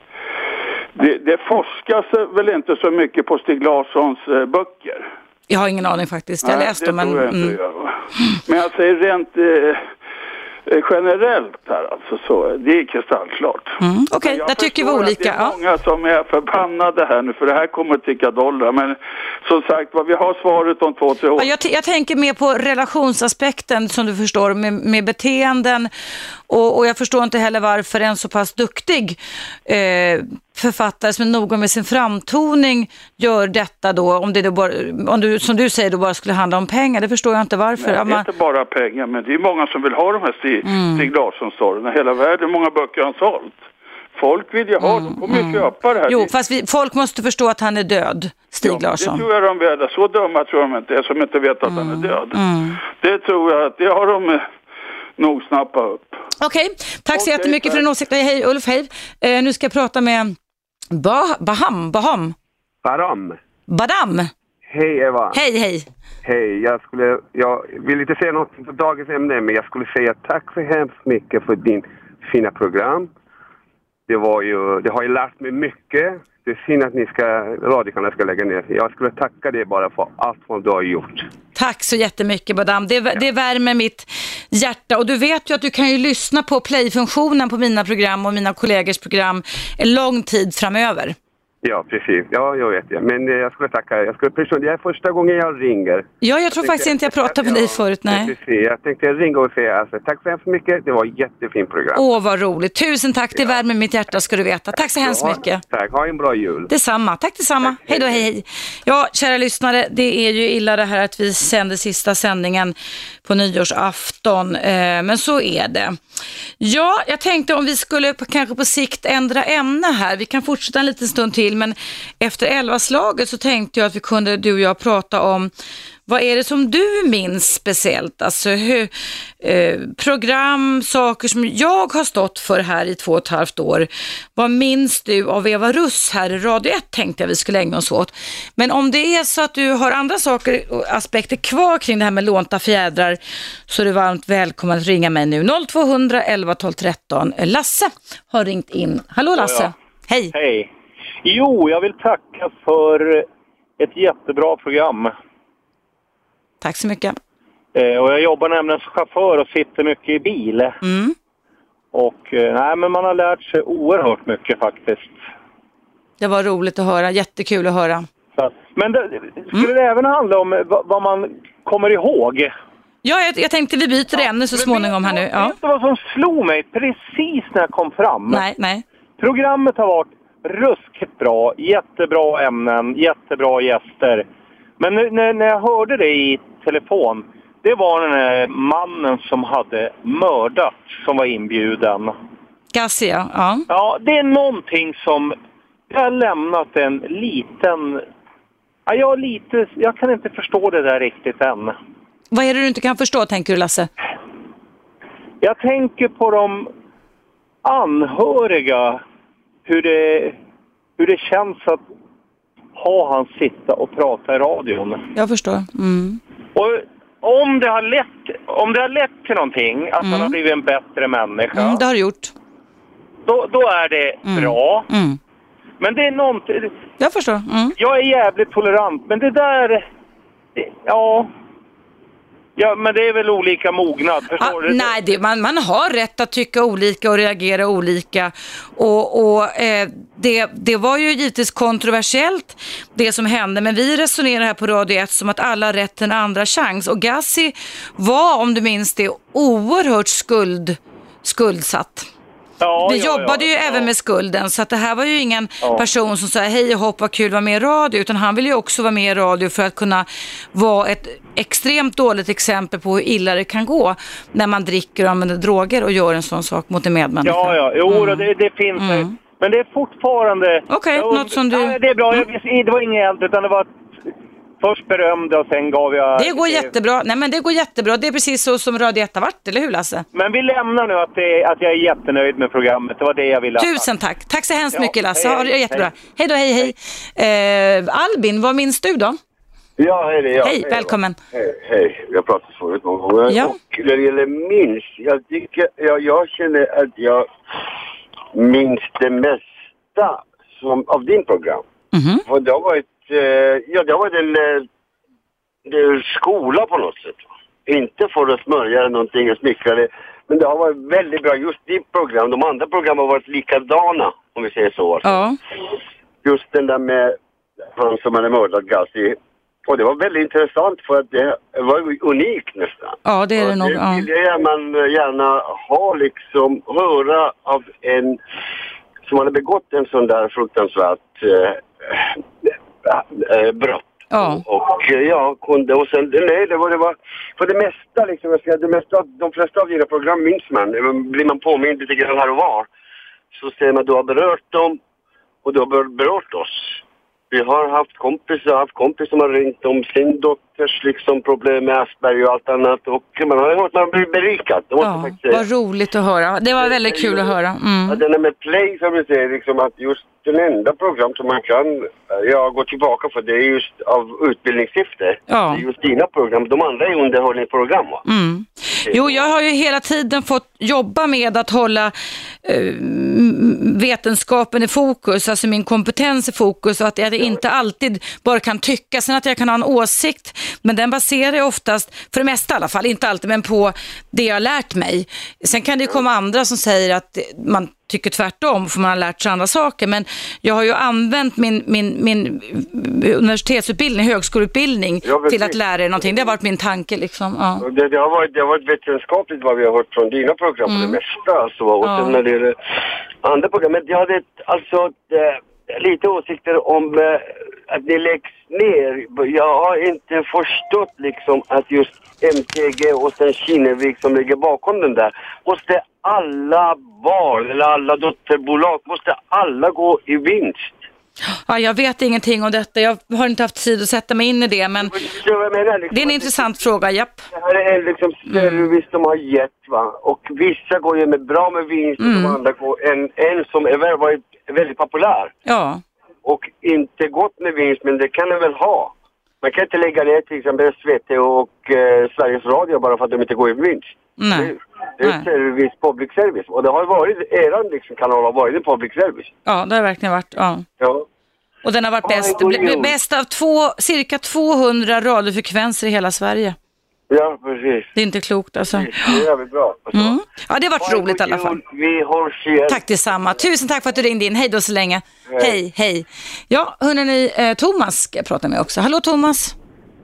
det, det forskas väl inte så mycket på Stig Larssons eh, böcker? Jag har ingen aning faktiskt. Jag har läst dem men... jag inte Mm. du gör? Men jag säger rent eh, generellt här alltså, så det är kristallklart. Mm. Okej, Jag där tycker vi olika. Det är Ja. många som är förbannade här nu för det här kommer att ticka dollar. Men som sagt vad vi har svaret om två, tre år. Ja, jag, jag tänker mer på relationsaspekten som du förstår med, med beteenden och, och jag förstår inte heller varför en så pass duktig eh, författare som är noga med sin framtoning gör detta då, om det då bara, om du, som du säger då bara skulle handla om pengar, det förstår jag inte varför. Nej, det är man, inte bara pengar, men det är många som vill ha de här Stig, Mm. Stig Larsson-storyna. Hela världen, många böcker han sålt? Folk vill ju ha, de kommer ju köpa det här. Mm, jo, fast vi, folk måste förstå att han är död, Stig Ja, Larsson. Det tror jag de vet. Så dumma tror de inte är som inte vet att han är död. Mm. Det tror jag det har de nog snappat upp. Okej, tack så Okej, jättemycket för tack. din åsikt. Hej Ulf, hej. Eh, nu ska jag prata med bah Baham, Baham, Baram. Badam. Hej Eva. Hej, hej. Hej, jag skulle, jag vill inte säga något på dagens ämne, men jag skulle säga tack så hemskt mycket för din fina program. Det var ju, det har ju lärt mig mycket. Det är synd att ni ska, radiokanalen ska lägga ner. Jag skulle tacka dig bara för allt vad du har gjort. Tack så jättemycket Badam. Det, det värmer mitt hjärta och du vet ju att du kan ju lyssna på play-funktionen på mina program och mina kollegors program en lång tid framöver. Ja, precis. Ja, jag vet det. Men eh, jag skulle tacka. Jag skulle personligen, det är första gången jag ringer. Ja, jag tror faktiskt inte jag pratade med dig förut, nej. Precis. Jag tänkte ringa och säga alltså, tack så hemskt mycket. Det var ett jättefint program. Åh, vad roligt. Tusen tack, det värmer mitt hjärta ska du veta. Tack så hemskt Ja, mycket. Tack. Ha en bra jul. Detsamma, tack detsamma. Hej då, hej hej. Ja, kära lyssnare, det är ju illa det här att vi sänder sista sändningen på nyårsafton, eh, men så är det. Ja, jag tänkte om vi skulle på, kanske på sikt ändra ämne här. Vi kan fortsätta en liten stund till, men efter elvaslaget så tänkte jag att vi kunde, du och jag, prata om vad är det som du minns speciellt? Alltså hur, eh, program, saker som jag har stått för här i två och ett halvt år. Vad minns du av Eva Russ här i Radio 1 tänkte jag vi skulle ägna oss åt. Men om det är så att du har andra saker och aspekter kvar kring det här med lånta fjädrar så är du varmt välkommen att ringa mig nu. 0200 11 12 13. Lasse har ringt in. Hallå Lasse. Ja, Hej. Hej. Jo, jag vill tacka för ett jättebra program. Tack så mycket. Eh, och jag jobbar nämligen som chaufför och sitter mycket i bil. Mm. Och eh, nej, men man har lärt sig oerhört mycket faktiskt. Det var roligt att höra, jättekul att höra. Så, men det, skulle det även handla om eh, vad, vad man kommer ihåg? Ja, jag, jag tänkte vi byter ämne så småningom här nu. Ja. Vet du vad som slog mig precis när jag kom fram? Nej, nej. Programmet har varit ruskigt bra, jättebra ämnen, jättebra gäster. Men när, när jag hörde det i telefon, det var den här mannen som hade mördat som var inbjuden. Gassia, ja. Ja, det är någonting som... Jag har lämnat en liten... Ja, jag, lite, jag kan inte förstå det där riktigt än. Vad är det du inte kan förstå, tänker du Lasse? Jag tänker på de anhöriga, hur det, hur det känns att ha han sitta och prata i radion. Jag förstår. Mm. Och om det har lett, om det har lett till någonting, att han har blivit en bättre människa, Mm, det har du gjort. då, då är det bra. Mm. Men det är någonting... Jag förstår. Mm. Jag är jävligt tolerant, men det där... Det, ja... Ja, men det är väl olika mognad, förstår Ah, du? nej, det, man, man har rätt att tycka olika och reagera olika. Och, och eh, det, det var ju givetvis kontroversiellt det som hände, men vi resonerar här på Radio 1 som att alla har rätt till en andra chans. Och Gassi var, om du minns det, oerhört skuld, skuldsatt. Ja, vi ja, jobbade ja, ju även med skulden, så att det här var ju ingen person som sa hej och hopp vad kul att vara med i radio, utan han ville ju också vara med i radio för att kunna vara ett extremt dåligt exempel på hur illa det kan gå när man dricker och använder droger och gör en sån sak mot en medmänniska. Ja, ja, jo, då, det, det finns det. Men det är fortfarande... Mm. Okej, Jo, något som du- Mm. Ja, det är bra. Jag, det var inget eld, utan det var... Först berömde och sen gav jag... Det går jättebra. Nej men det går jättebra. Det är precis så som Radio 1 har varit, eller hur Lasse? Men vi lämnar nu att, det, att jag är jättenöjd med programmet. Det var det jag ville. Tusen tack. Tack så hemskt Ja, mycket Lasse. hej, Ha det hej, jättebra. hej. Hej då, hej hej. Eh, Albin, vad minns du då? Ja, hej det är jag. Hej, välkommen. Hej, hej. Har pratat förut någon gång. Ja. Och när det gäller minns, jag tycker, jag, jag känner att jag minns det mesta som, av din program. Mhm. För det har varit, ja det har varit en, eh, det är skola på något sätt. Inte för att smörja eller någonting och smickra det. Men det har varit väldigt bra. Just ditt program, de andra programmen har varit likadana, om vi säger så. Alltså. Ja. Just den där med han som hade mördat Gassi. Och det var väldigt intressant för att det var unikt nästan. Ja, det är det nog. Det Ja. vill jag man gärna ha liksom, höra av en som hade begått en sån där fruktansvärt eh, eh, brott. Ja. Och eh, ja, kunde och sen, nej det var, det var för det mesta liksom, jag ska, det mesta, de flesta av dina program minns man, blir man påmind lite grann här och var. Så ser man att du har berört dem och du har ber- berört oss. Vi har haft kompisar, haft kompis som har ringt om sin dotters liksom problem med Asperger och allt annat och man har hört man blir berikad. Det måste Ja, faktiskt säga. vad roligt att höra. Det var väldigt kul att höra. Ja, Mm. den är med play som vi säger, liksom att just den enda program som man kan eh, ja, gå tillbaka för det är just av utbildningssyfte. Ja. Det är just dina program. De andra är underhållningsprogram va? Mm. Jo, jag har ju hela tiden fått jobba med att hålla eh, vetenskapen i fokus, alltså min kompetens i fokus och att jag inte alltid bara kan tycka, sen att jag kan ha en åsikt, men den baserar jag oftast, för det mesta i alla fall, inte alltid, men på det jag har lärt mig. Sen kan det ju komma andra som säger att man tycker tvärtom för man har lärt sig andra saker. Men jag har ju använt min, min, min universitetsutbildning, högskoleutbildning Ja, till att lära er någonting. Det har varit min tanke liksom. Ja. Det, det, har varit, det har varit vetenskapligt vad vi har hört från dina program på det mesta. Alltså, och Ja. sen när det gäller andra program. Men jag hade alltså eh, lite åsikter om eh, att det läggs ner. Jag har inte förstått liksom att just MTG och sen Kinnevik som ligger bakom den där. Måste alla barn eller alla dotterbolag, måste alla gå i vinst? Ja, jag vet ingenting om detta. Jag har inte haft tid att sätta mig in i det, men menar? Liksom det är en intressant fråga, japp. Det här är liksom service de har gett va. Och vissa går ju med bra med vinst och Mm. de andra går en, en som är väl, varit väldigt populär. Ja. Och inte gått med vinst men det kan den väl ha. Man kan inte lägga ner till exempel SVT och eh, Sveriges Radio bara för att de inte går i vinst. Nej. Det är Nej. service, public service. Och det har varit, eran liksom kanal har varit en public service. Ja, det har verkligen varit. Ja. Ja. Och den har varit bäst, bäst av två, cirka 200 radiofrekvenser i hela Sverige. Ja, precis. Det är inte klokt alltså. Det är bra. Mm. Ja, det har varit roligt i alla fall. Vi hörs igen. Tack detsamma. Tusen tack för att du ringde in. Hej då så länge. Hej. Hej, hej. Ja, hörni, eh, Thomas ska jag prata med också. Hallå Thomas.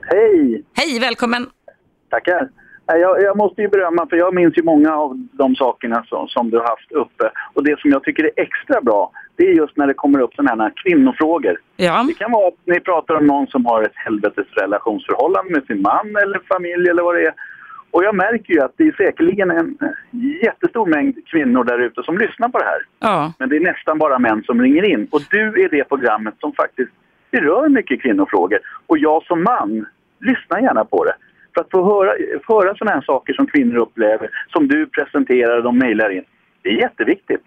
Hej! Hej, välkommen. Tackar. Jag, jag måste ju berömma, för jag minns ju många av de sakerna som, som du har haft uppe. Och det som jag tycker är extra bra, det är just när det kommer upp sådana här kvinnofrågor. Ja. Det kan vara att ni pratar om någon som har ett helvetes relationsförhållande med sin man eller familj eller vad det är. Och jag märker ju att det är säkerligen en jättestor mängd kvinnor där ute som lyssnar på det här. Ja. Men det är nästan bara män som ringer in. Och du är det programmet som faktiskt berör mycket kvinnofrågor. Och jag som man lyssnar gärna på det. För att få höra, höra sådana här saker som kvinnor upplever, som du presenterar och de mejlar in. Det är jätteviktigt.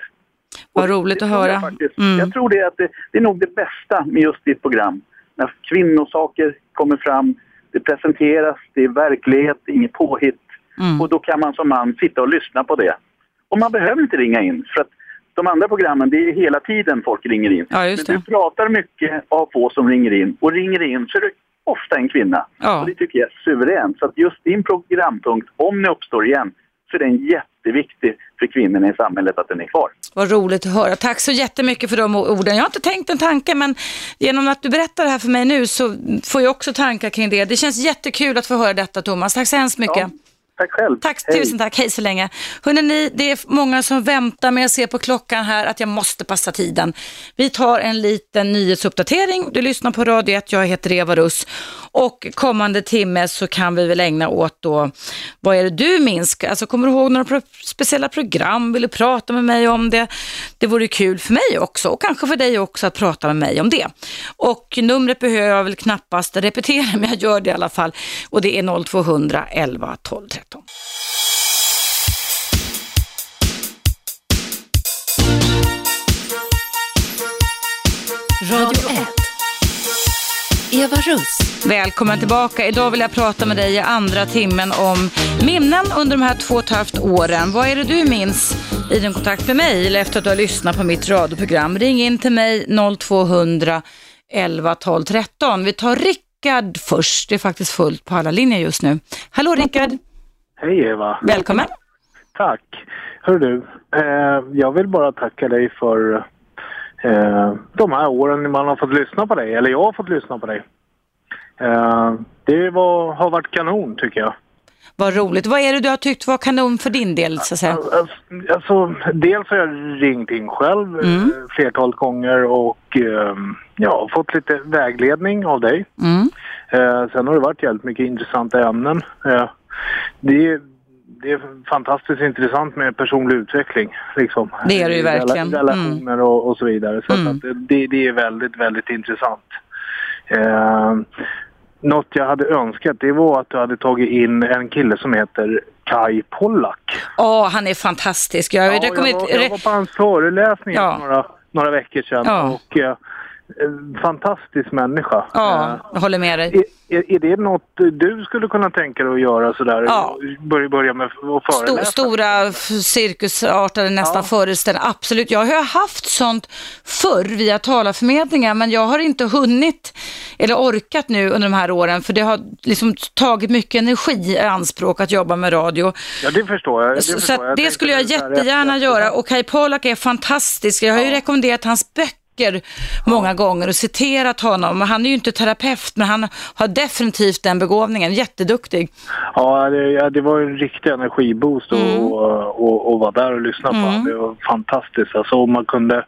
Vad roligt att höra. Faktiskt, Mm. jag tror det, att det, det är nog det bästa med just ditt program. När kvinnosaker kommer fram, det presenteras, det är verklighet, det är inget påhitt. Mm. Och då kan man som man sitta och lyssna på det. Och man behöver inte ringa in. För att de andra programmen, det är hela tiden folk ringer in. Ja, Men du pratar mycket har få som ringer in. Och ringer in så är det ofta en kvinna. Ja. Och det tycker jag är suveränt. Så att just din programpunkt, om ni uppstår igen, så är den jätteviktig för kvinnorna i samhället att den är kvar. Vad roligt att höra. Tack så jättemycket för de orden. Jag har inte tänkt en tanke, men genom att du berättar det här för mig nu så får jag också tankar kring det. Det känns jättekul att få höra detta, Thomas. Tack så hemskt mycket. Tack själv. Tack, Hej. tusen tack. Hej så länge. Ni, det är många som väntar, men jag ser på klockan här att jag måste passa tiden. Vi tar en liten nyhetsuppdatering. Du lyssnar på Radio 1, jag heter Eva Russ. Och kommande timme så kan vi väl ägna åt då, vad är det du minns? Alltså kommer du ihåg några pro speciella program? Vill du prata med mig om det? Det vore kul för mig också och kanske för dig också att prata med mig om det. Och numret behöver jag väl knappast repetera, men jag gör det i alla fall. Och det är 0200 11 12 13. Radio 1. Eva Russ. Välkommen tillbaka. Idag vill jag prata med dig i andra timmen om minnen under de här två och ett halvt åren. Vad är det du minns i din kontakt med mig eller efter att du har lyssnat på mitt radioprogram? Ring in till mig 0200 11 12 13. Vi tar Rickard först. Det är faktiskt fullt på alla linjer just nu. Hallå Rickard. Hej Eva. Välkommen. Tack. Hör du, eh, jag vill bara tacka dig för eh, de här åren man har fått lyssna på dig, eller jag har fått lyssna på dig. Eh, det var, har varit kanon tycker jag. Vad roligt. Vad är det du har tyckt var kanon för din del så att säga? Alltså, dels har jag ringt in själv mm. flertalet gånger och eh, ja, fått lite vägledning av dig. Mm. Eh, sen har det varit jävligt mycket intressanta ämnen. Eh, det, det är fantastiskt intressant med personlig utveckling. Liksom. Det är det ju verkligen. Rela- Relationer och, och så vidare. Så att det, det är väldigt, väldigt intressant. Eh, något jag hade önskat det var att du hade tagit in en kille som heter Kai Pollak. Åh, han är fantastisk. Jag, Ja, jag, var, jag var på hans föreläsning Ja. några, några veckor sedan Ja. och eh, fantastisk människa. Ja, jag håller med dig. Är, är, det något du skulle kunna tänka dig att göra sådär? Ja. Börja, börja med att föreläsa? stora cirkusartade nästan föreställningar. Absolut, jag har haft sånt förr via talarförmedlingar men jag har inte hunnit eller orkat nu under de här åren för det har liksom tagit mycket energi i anspråk att jobba med radio. Ja, det förstår jag. Det, Så, så förstår att jag. det skulle jag så jättegärna göra och Kai Pollak är fantastisk. Jag har ju rekommenderat hans böcker många gånger och citerat honom. Han är ju inte terapeut men han har definitivt den begåvningen. Jätteduktig. Ja, det, ja, det var en riktig energiboost att Mm. och, och, och vara där och lyssna på honom. Det var fantastiskt. Alltså, om man kunde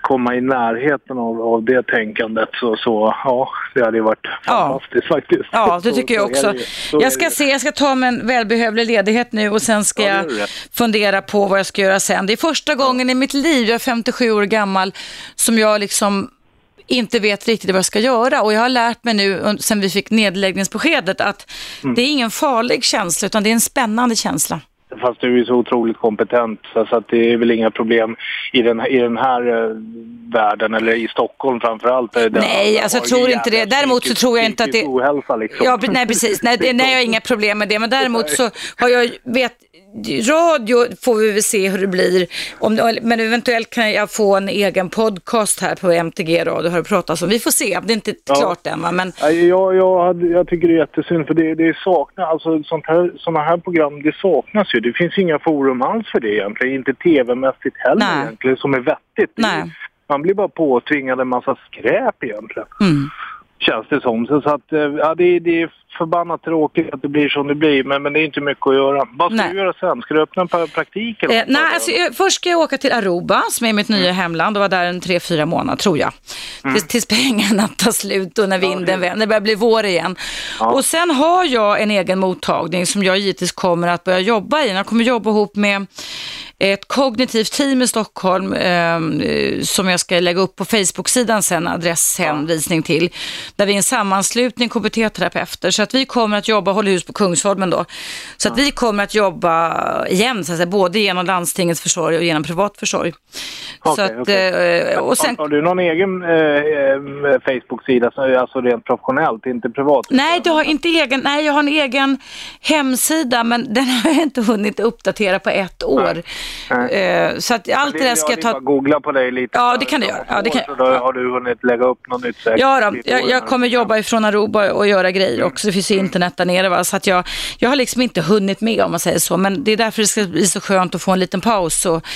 komma i närheten av, av det tänkandet så, så ja, det hade varit fantastiskt faktiskt. Ja, det tycker jag så är också. det Jag ska se, jag ska ta mig en välbehövlig ledighet nu och sen ska Ja, jag fundera på vad jag ska göra sen. Det är första gången i mitt liv, jag är 57 år gammal, som jag liksom inte vet riktigt vad jag ska göra och jag har lärt mig nu sen vi fick nedläggningsbeskedet att Mm. det är ingen farlig känsla utan det är en spännande känsla. Fast du är så otroligt kompetent så att det är väl inga problem i den, i den här eh, världen eller i Stockholm framförallt. Nej, alltså jag tror inte det. Däremot så tror jag inte att det... ohälsa liksom. Ja, nej precis. Nej, det, nej, jag har inga problem med det. Men däremot så har jag, vet, radio får vi väl se hur det blir. Om, men eventuellt kan jag få en egen podcast här på MTG Radio, har det pratats om. Vi får se, det är inte Ja. klart än va, men Jag, jag, jag tycker det är jättesynd för det, det saknas, alltså sånt här, såna här program det saknas ju. Det finns inga forum alls för det egentligen, inte tv-mässigt heller Nej. egentligen som är vettigt. Nej. Man blir bara påtvingad en massa skräp egentligen. Mm. Känns det som. Så, så att, eh, ja, det, det är förbannat tråkigt att det blir som det blir men, men det är inte mycket att göra. Vad ska Nej. du göra sen? Ska du öppna en pra- praktik eller Eh, nej, alltså, jag, först ska jag åka till Aruba som är mitt nya hemland och vara där en tre, fyra månader tror jag. Mm. Tills, tills pengarna tar slut och när vinden vänder, det börjar bli vår igen. Och sen har jag en egen mottagning som jag givetvis kommer att börja jobba i. Jag kommer jobba ihop med ett kognitivt team i Stockholm eh, som jag ska lägga upp på Facebook-sidan sen, adresshänvisning till. Där vi är en sammanslutning KBT-terapeuter. Så att vi kommer att jobba, håller hus på Kungsholmen då. Så att vi kommer att jobba igen, så att säga, både genom landstingets försorg och genom privat försorg. så Okej, att, okej. eh, och sen, har, har du någon egen eh, Facebook-sida, så- alltså rent professionellt, inte privat? Nej, du har inte egen, nej, jag har en egen hemsida men den har jag inte hunnit uppdatera på ett år. Eh, så att allt det där ska jag ta... bara googla på dig lite. Ja, det kan du göra. Ja, det kan... Så då har du hunnit lägga upp något nytt säkert. Ja, då, jag, jag kommer jobba ifrån Aruba och göra grejer också. Det finns ju internet där nere. Va? Så att jag, jag har liksom inte hunnit med om man säger så. Men det är därför det ska bli så skönt att få en liten paus och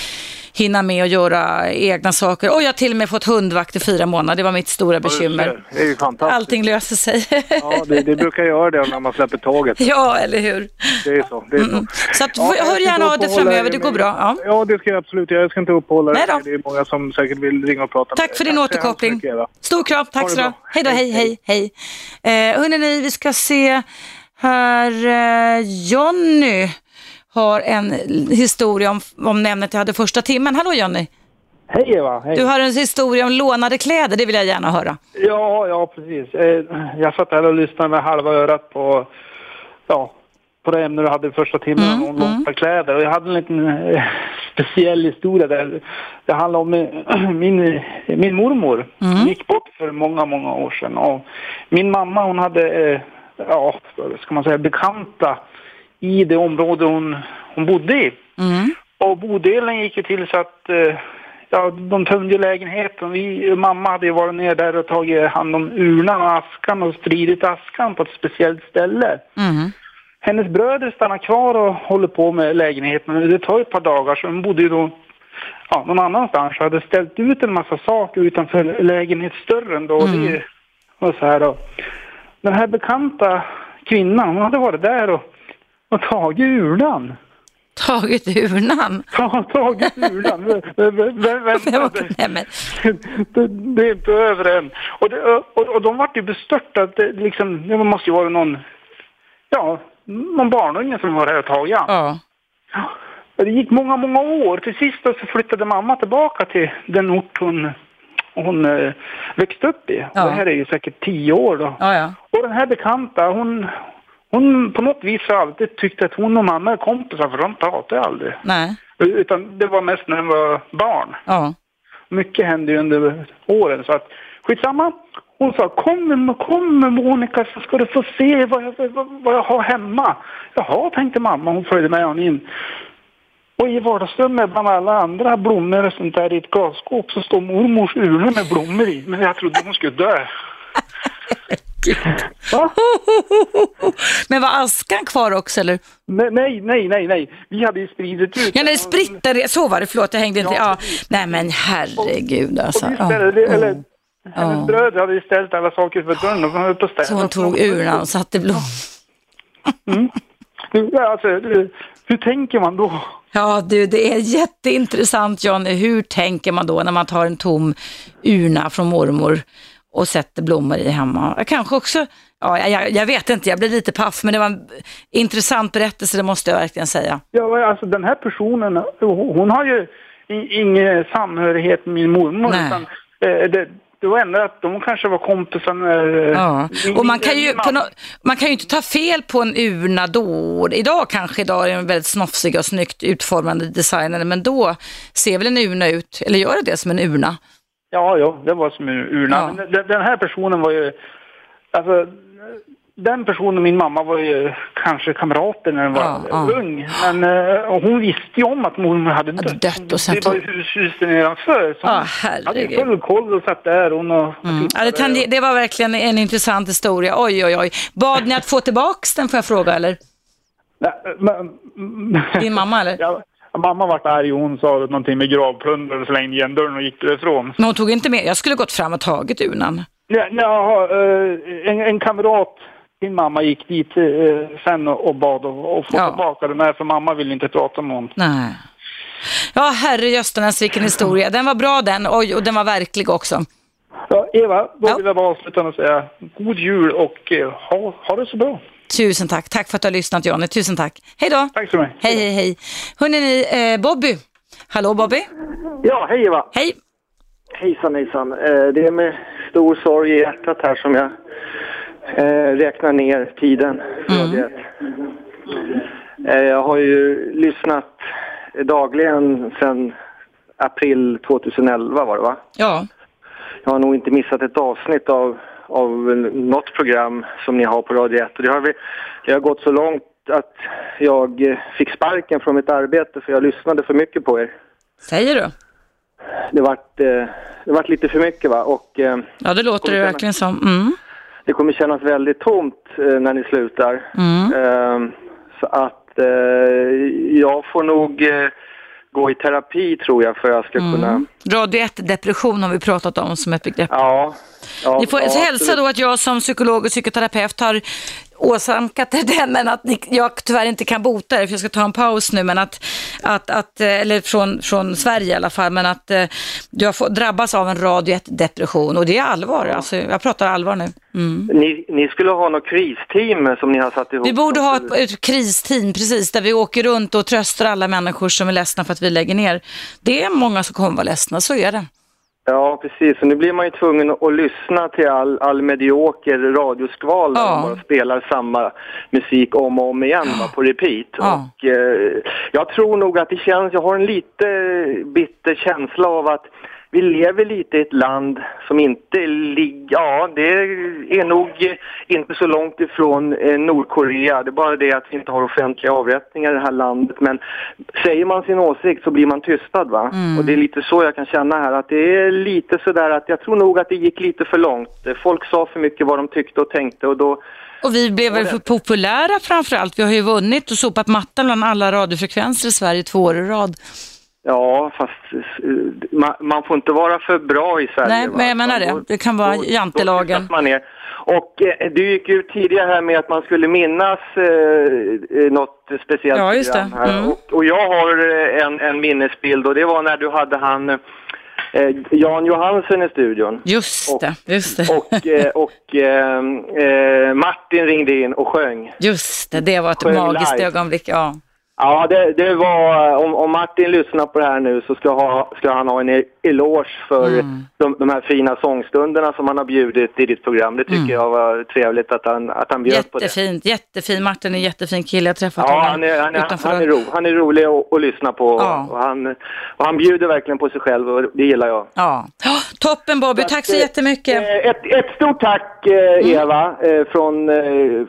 hinna med att göra egna saker. Och jag har till och med fått hundvakt i fyra månader. Det var mitt stora bekymmer. Det är ju fantastiskt. Allting löser sig. Ja, det, det brukar göra det när man släpper taget. ja, eller hur? Det är så. Det är så. Så att, Ja, hör gärna av det uppehålla framöver, er det går bra. Ja. Ja, det ska jag absolut. Jag ska inte uppehålla då. Det är många som säkert vill ringa och prata Tack med för din återkoppling. mycket. Stor kram, tack så du. Hej då, hej, hej, hej. Eh, hörrni, vi ska se här. Eh, Jonny har en historia om, om ämnet jag hade första timmen. Hallå Jonny. Hej Eva, hej. Du har en historia om lånade kläder, det vill jag gärna höra. Ja, ja precis. Eh, Jag satt här och lyssnade med halva örat på, ja, på det ämne du hade första timmen Mm, om lånta kläder. Och jag hade en liten eh, speciell historia där. Det handlar om eh, min, min mormor. Hon gick bort för många, många år sedan. Och min mamma hon hade, eh, ja, ska man säga, bekanta i det område hon, hon bodde i. Och bodelen gick ju till så att eh, ja, de tömde lägenheten. Vi, mamma hade ju varit ner där och tagit hand om urnan och askan och spridit askan på ett speciellt ställe. Hennes bröder stannar kvar och håller på med lägenheten. Det tar ett par dagar så de bodde ju då ja, någon annanstans och hade ställt ut en massa saker utanför lägenhetsdörren då. Och det var så här då. Den här bekanta kvinnan, hon hade varit där och, och tagit urnan. Tagit urnan? Ja, tagit urnan. Vä- vä- vä- Vänta, det, det, är inte över än. Och, det, och, och de vart ju bestörta. Det, liksom, det måste ju vara någon, ja, någon barnunge som var där och tagit Ja. Det gick många, många år. Till sist så flyttade mamma tillbaka till den ort hon, hon eh, växte upp i. Ja. Och det här är ju säkert tio år då. Ja, ja. Och den här bekanta, hon, hon på något vis har alltid tyckt att hon och mamma är kompisar för de pratar aldrig. Nej. Utan det var mest när de var barn. Ja. Mycket hände ju under åren så att skitsamma. Hon sa kom kom Monica så ska du få se vad jag, vad, vad jag har hemma. Jaha, tänkte mamma. Hon följde med honom in. Och i vardagsrummet bland alla andra blommor och sånt där i ett glasskåp så står mormors urna med blommor i. Men jag trodde hon skulle dö. Men var askan kvar också eller? Nej, nej, nej, nej. Vi hade ju spridit ut. Ja, spritt där, så var det, förlåt jag hängde inte. Ja, nej men herregud alltså. Visst Ja. är det, eller, hennes Ja. bröder hade ju ställt alla saker för dörren och hon höll på städa. Så hon tog urnan och satte blom. Ja, Alltså, hur, hur tänker man då? Ja du, det är jätteintressant Johnny. Hur tänker man då när man tar en tom urna från mormor och sätter blommor i hemma? Jag kanske också, ja jag, jag vet inte, jag blir lite paff, men det var en intressant berättelse, det måste jag verkligen säga. Ja, alltså den här personen, hon har ju ingen samhörighet med min mormor. Nej. Utan, eh, det, det var ändå att de kanske var kompisar när... eh, Ja. Och man kan, ju, nå- man kan ju inte ta fel på en urna då. Idag kanske idag är de väldigt snofsiga och snyggt utformade designade, men då ser väl en urna ut, eller gör det det som en urna? Ja, ja, det var som en urna. Ja. Men den, den här personen var ju... Alltså, den personen och min mamma var ju kanske kamrater när den var Ja, ja. ung. Men eh, hon visste ju om att mormor hade dött. dött och sen det var ju tog- hus, huset nedanför. Så Ja, hon hade full koll och satt där. Hon och, Mm. Ja, det, det var verkligen en intressant historia. Oj, oj, oj. Bad ni att få tillbaks den får jag fråga eller? Din mamma eller? Ja, mamma vart arg och hon sa någonting med gravplundring och slängde igen dörren och gick därifrån. Men hon tog inte med, jag skulle gått fram och tagit urnan. Ja, ja, eh, en, en kamrat min mamma gick dit eh, sen och, bad och, och få tillbaka den här för mamma ville inte prata med honom. Nej. Ja, herre jösses vilken historia. Den var bra den, oj, och den var verklig också. Ja, Eva, då vill jag bara avsluta med att säga god jul och eh, ha, ha det så bra. Tusen tack. Tack för att du har lyssnat Johnny. Tusen tack. Hej då. Tack så mycket. Hej, hej, hej. Hörrni, ni, eh, Bobby. Hallå Bobby. Ja, hej Eva. Hej. Hejsan hejsan. Eh, Det är med stor sorg i hjärtat här som jag eh, räknar ner tiden. Mm. Radio 1. Eh, Jag har ju lyssnat dagligen sedan april 2011 var det va? Ja. Jag har nog inte missat ett avsnitt av, av något program som ni har på Radio 1. Och det har, vi, det har gått så långt att jag eh, fick sparken från mitt arbete för jag lyssnade för mycket på er. Säger du? Det vart, eh, det vart lite för mycket va och eh, Ja, det låter det verkligen som. Mm. det kommer kännas väldigt tomt när ni slutar. Mm. Eh, så att jag får nog gå i terapi tror jag för att jag ska kunna... Mm. Radio 1-depression har vi pratat om som ett begrepp. Ja. ja Ni får ja, hälsa absolut. då att jag som psykolog och psykoterapeut har åsamkat er det, men att ni, jag tyvärr inte kan bota er, för jag ska ta en paus nu, men att, att, att eh, eller från, från Sverige i alla fall, men att du har fått, drabbats av en radio 1-depression och det är allvar, alltså, jag pratar allvar nu. Mm. Ni, ni skulle ha något kristeam som ni har satt ihop. Vi borde ha ett, ett kristeam, precis, där vi åker runt och tröstar alla människor som är ledsna för att vi lägger ner. Det är många som kommer vara ledsna, så är det. Ja, precis. Och nu blir man ju tvungen att, lyssna till all, all medioker radioskval där Ja. de bara spelar samma musik om och om igen va, på repeat. Ja. Och, eh, jag tror nog att det känns, jag har en lite bitter känsla av att vi lever lite i ett land som inte ligger, ja det är nog inte så långt ifrån eh, Nordkorea. Det är bara det att vi inte har offentliga avrättningar i det här landet. Men säger man sin åsikt så blir man tystad va? Mm. Och det är lite så jag kan känna här att det är lite sådär att jag tror nog att det gick lite för långt. Folk sa för mycket vad de tyckte och tänkte och då Och vi blev väl för populära framförallt. Vi har ju vunnit och sopat mattan bland alla radiofrekvenser i Sverige två år i rad. Ja, fast eh, man, man får inte vara för bra i Sverige. Nej, va? men jag menar det. Det kan vara Då- jantelagen. då man ner. Och eh, du gick ut tidigare här med att man skulle minnas eh, eh, något speciellt Ja, just det. här. Mm. Och, och jag har en, en minnesbild och det var när du hade han eh, Jan Johansen i studion. Just det, just det. Och, eh, och Martin ringde in och sjöng. Just det, det var ett Sjöng magiskt live. ögonblick. Ja. Ja, det, det var, om, om Martin lyssnar på det här nu så ska, ha, ska han ha en e- eloge för Mm. de, de här fina sångstunderna som han har bjudit i ditt program. Det tycker Mm. jag var trevligt att han, att han bjöd på det. Jättefint, jättefin. Martin är en jättefin kille. Jag träffat Ja, honom han är, han är, utanför. han är, ro, han är rolig att, att lyssna på Ja. och, han, och han bjuder verkligen på sig själv och det gillar jag. Ja. Ja, Toppen Bobby, tack så jättemycket. Eh, Ett, ett stort tack eh, Eva eh, från,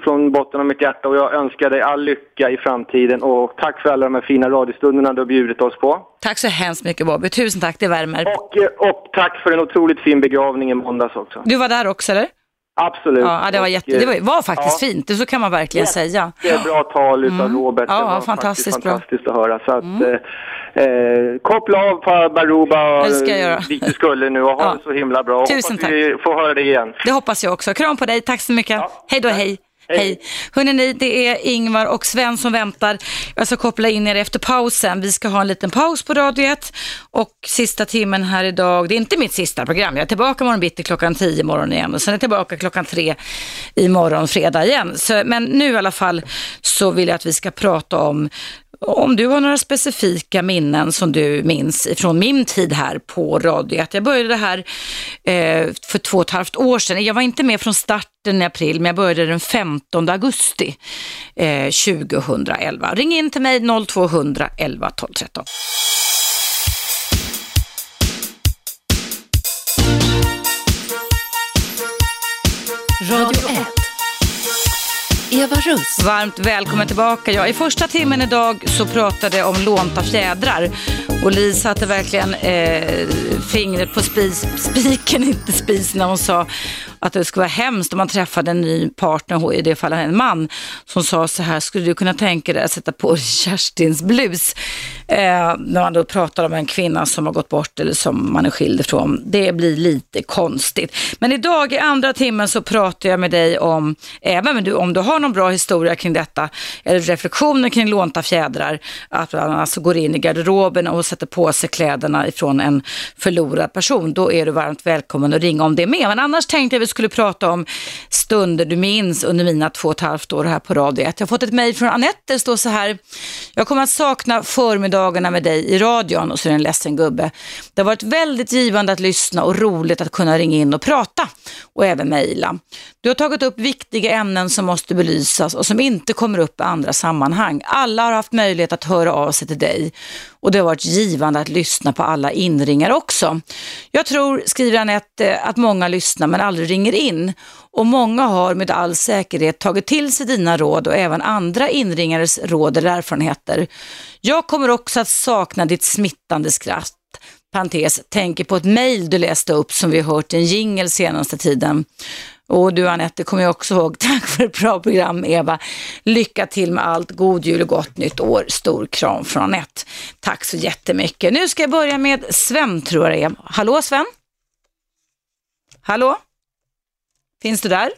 från botten av mitt hjärta och jag önskar dig all lycka i framtiden och tack för alla de här fina radiostunderna du har bjudit oss på. Tack så hemskt mycket Bobby, tusen tack, det värmer. Och, eh, och tack för en otroligt fin begravning i måndags också. Du var där också eller? Absolut. Ja, det var, Och, jätte, det var, eh, var faktiskt ja, fint, det så kan man verkligen säga. Det är bra tal utav Mm. Robert. Ja, det var fantastiskt bra. fantastiskt att höra. Så att, eh, eh, koppla av på Baruba eh, dit du skulle nu och ha Ja. det så himla bra. Och Tusen hoppas vi får höra det igen. Det hoppas jag också. Kram på dig, tack så mycket. hej då, hej. Hej. Hörrni, det är Ingvar och Sven som väntar. Jag ska koppla in er efter pausen. Vi ska ha en liten paus på Radio 1 och sista timmen här idag. Det är inte mitt sista program. Jag är tillbaka imorgon bitti klockan 10 imorgon igen och sen är jag tillbaka klockan 3 imorgon fredag igen. Så, men nu i alla fall så vill jag att vi ska prata om om du har några specifika minnen som du minns från min tid här på Radio 1. Jag började här eh, för två och ett halvt år sedan. Jag var inte med från starten i april, men jag började den 15 augusti eh, 2011. Ring in till mig 0200 11 12 13. Radio 1. Eva Russ. Varmt välkommen tillbaka. Ja, I första timmen idag så pratade jag om lånta fjädrar och Li satte verkligen eh, fingret på spis, spiken, inte spisen, när hon sa att det skulle vara hemskt om man träffade en ny partner, i det fallet en man, som sa så här, skulle du kunna tänka dig att sätta på Kerstins blus? Eh, när man då pratar om en kvinna som har gått bort eller som man är skild ifrån. Det blir lite konstigt. Men idag i andra timmen så pratar jag med dig om, även med du, om du har någon bra historia kring detta, eller reflektioner kring lånta fjädrar, att man alltså går in i garderoben och sätter på sig kläderna ifrån en förlorad person, då är du varmt välkommen att ringa om det med. Men annars tänkte jag vi skulle prata om stunder du minns under mina två och ett halvt år här på Radio 1. Jag har fått ett mejl från Anette, det står så här, jag kommer att sakna förmiddagarna med dig i radion och så är det en ledsen gubbe. Det har varit väldigt givande att lyssna och roligt att kunna ringa in och prata och även mejla. Du har tagit upp viktiga ämnen som måste belysas och som inte kommer upp i andra sammanhang. Alla har haft möjlighet att höra av sig till dig och det har varit givande att lyssna på alla inringar också. Jag tror, skriver Anette, eh, att många lyssnar men aldrig ringer in och många har med all säkerhet tagit till sig dina råd och även andra inringares råd eller erfarenheter. Jag kommer också att sakna ditt smittande skratt parentes, tänker på ett mejl du läste upp som vi hört i en jingel senaste tiden. Och du Anette, kommer jag också ihåg. Tack för ett bra program Eva. Lycka till med allt. God jul och gott nytt år. Stor kram från Anette. Tack så jättemycket. Nu ska jag börja med Sven tror jag det är. Hallå Sven? Hallå? Finns du där?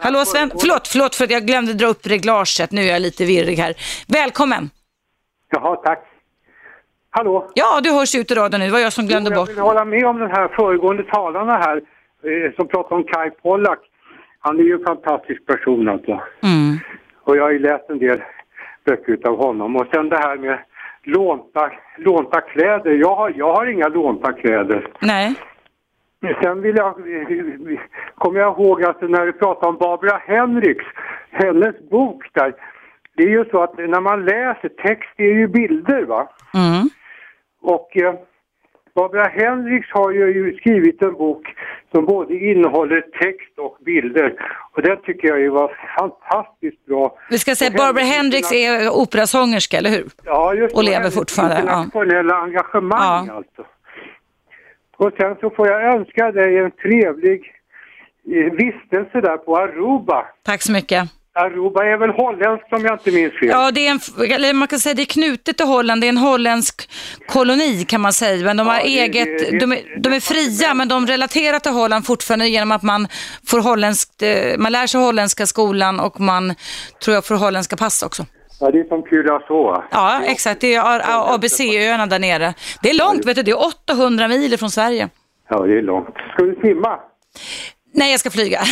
Hallå Sven? Förlåt, förlåt för att jag glömde dra upp reglaget. Nu är jag lite virrig här. Välkommen! Jaha, tack. Hallå? Ja, du hörs ut i radion nu. Det var jag som glömde bort. Jag vill hålla med om den här föregående talarna här eh, som pratar om Kai Pollak. Han är ju en fantastisk person alltså. Mm. Och jag har ju läst en del böcker utav honom. Och sen det här med lånta, lånta kläder. Jag har, jag har inga lånta kläder. Nej. Sen vill jag, kommer jag ihåg att när du pratade om Barbara Henriks, hennes bok där. Det är ju så att när man läser text, det är ju bilder va? Mm. Och eh, Barbara Hendricks har ju skrivit en bok som både innehåller text och bilder. Och den tycker jag ju var fantastiskt bra. Vi ska säga Och Barbara Hendricks interna- är operasångerska, eller hur? Ja, just det. Och lever fortfarande, ja. Internationella engagemang alltså. Och sen så får jag önska dig en trevlig eh, vistelse där på Aruba. Tack så mycket. Aruba är väl holländskt om jag inte minns fel? Ja, det är en, eller man kan säga det är knutet till Holland, det är en holländsk koloni kan man säga, men de har det- eget, det- det- de, är, de är fria men de relaterar till Holland fortfarande genom att man får holländskt, eh, man lär sig holländska skolan och man tror jag får holländska pass också. Ja, det är som Curaçao. Ja, exakt, det är ABC-öarna där nere. Det är långt, vet du, det är 800 mil från Sverige. Ja, det är långt. Ska du simma? Nej, jag ska flyga.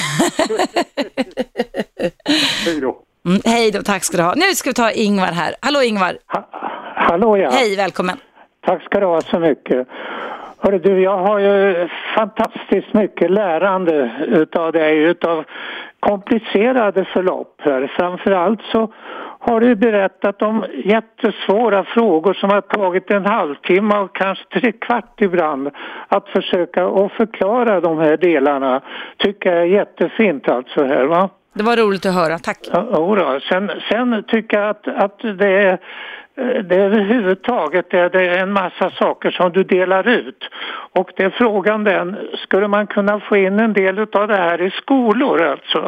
Hej då. Mm, hej då, tack ska du ha. Nu ska vi ta Ingvar här. Hallå Ingvar. Hallå ja. Hej, välkommen. Tack ska du ha så mycket. Hörru du, jag har ju fantastiskt mycket lärande utav dig, utav komplicerade förlopp här. Framförallt så har du berättat om jättesvåra frågor som har tagit en halvtimme och kanske tre kvart ibland att försöka och förklara de här delarna. Tycker jag är jättefint alltså här va. Det var roligt att höra, tack. Ja, sen, sen tycker jag att, att det är det är överhuvudtaget är det en massa saker som du delar ut. Och det är frågan den, skulle man kunna få in en del av det här i skolor alltså?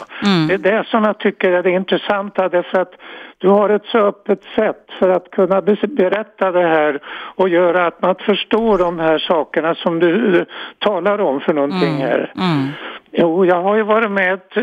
Det är det som jag tycker är det intressanta därför att du har ett så öppet sätt för att kunna be- berätta det här och göra att man förstår de här sakerna som du eh, talar om för någonting här. Jo, jag har ju varit med ett,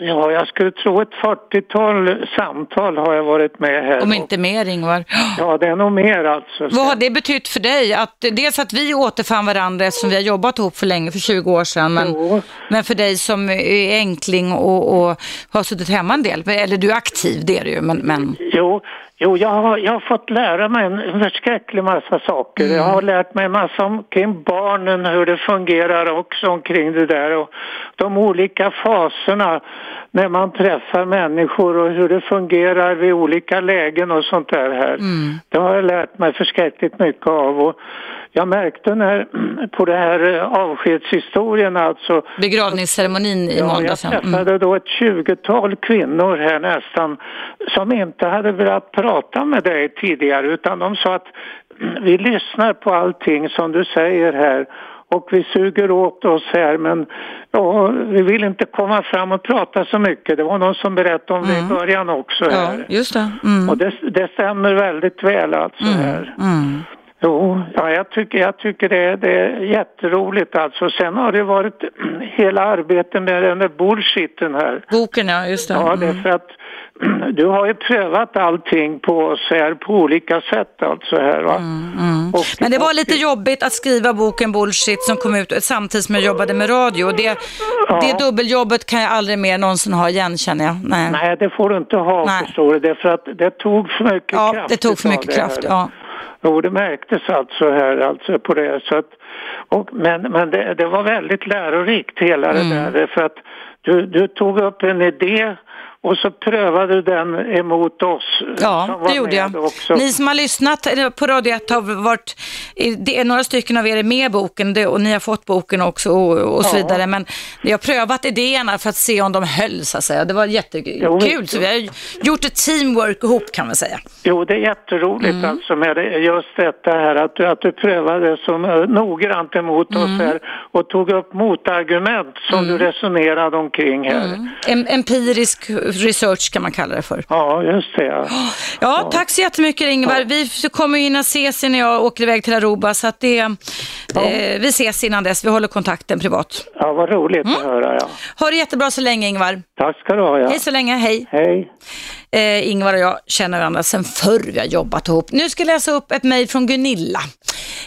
ja, jag skulle tro ett 40-tal samtal har jag varit med här. Om inte mer Ingvar. Ja, det är nog mer alltså. Vad har det betytt för dig? Att, dels att vi återfann varandra eftersom vi har jobbat ihop för länge, för 20 år sedan. Men, men för dig som är enkling och, och har suttit hemma en del, eller du är aktiv, det är du ju, men, men Jo, jo jag, har, jag har fått lära mig en, förskräcklig massa saker. Jag har lärt mig en massa omkring barnen, hur det fungerar också omkring det där och de olika faserna när man träffar människor och hur det fungerar vid olika lägen och sånt där här. Det har jag lärt mig förskräckligt mycket av och jag märkte när, på det här eh, avskedshistorien alltså begravningsceremonin i Ja, jag måndags. ja. Mm. träffade då ett tjugotal kvinnor här nästan som inte hade velat prata med dig tidigare utan de sa att "Mm, vi lyssnar på allting som du säger här och vi suger åt oss här men ja, vi vill inte komma fram och prata så mycket. Det var någon som berättade om det i början också Ja, här. just det. Mm. Och det, det stämmer väldigt väl alltså här. Mm. Jo, ja, jag tycker, jag tycker det, är- det är jätteroligt alltså. Sen har det varit hela arbetet med den där bullshiten här. Boken ja, just det. Ja, det är för att du har ju prövat allting på oss här på olika sätt alltså här va. Mm. Men det var lite jobbigt att skriva boken Bullshit som kom ut samtidigt som jag jobbade med radio. Det, det dubbeljobbet kan jag aldrig mer någonsin ha igen känner jag. Nej, Nej, det får du inte ha Nej. förstår du. Det är för att det tog för mycket Ja, kraft. det tog för mycket kraft, ja. Jo, det märktes alltså här alltså på det. Så att, Och, men men det, det var väldigt lärorikt hela Mm. det där för att du, du tog upp en idé och så prövade du den emot oss. Ja, det gjorde jag. Också. Ni som har lyssnat eh, på Radio 1 har varit, det är några stycken av er är med i boken och ni har fått boken också och, och så Ja. vidare. Men jag har prövat idéerna för att se om de höll så att säga. Det var Jo, jättekul. Så vi har gjort ett teamwork ihop kan man säga. Jo, det är jätteroligt Mm. alltså med det, just detta här att du, att du prövade så noggrant emot Mm. oss här och tog upp motargument som du resonerade omkring här. Mm. Em, empirisk research kan man kalla det för. Ja, just det. Ja. Ja, tack så jättemycket Ingvar. Vi kommer ju hinna ses när jag åker iväg till Aruba så att det, eh, vi ses innan dess. Vi håller kontakten privat. ja, vad roligt att höra. Ja. Ha det jättebra så länge Ingvar. Tack ska du ha. Ja. Hej så länge, hej. Hej. Eh, Ingvar och jag känner varandra sedan förr vi har jobbat ihop. Nu ska jag läsa upp ett mejl från Gunilla.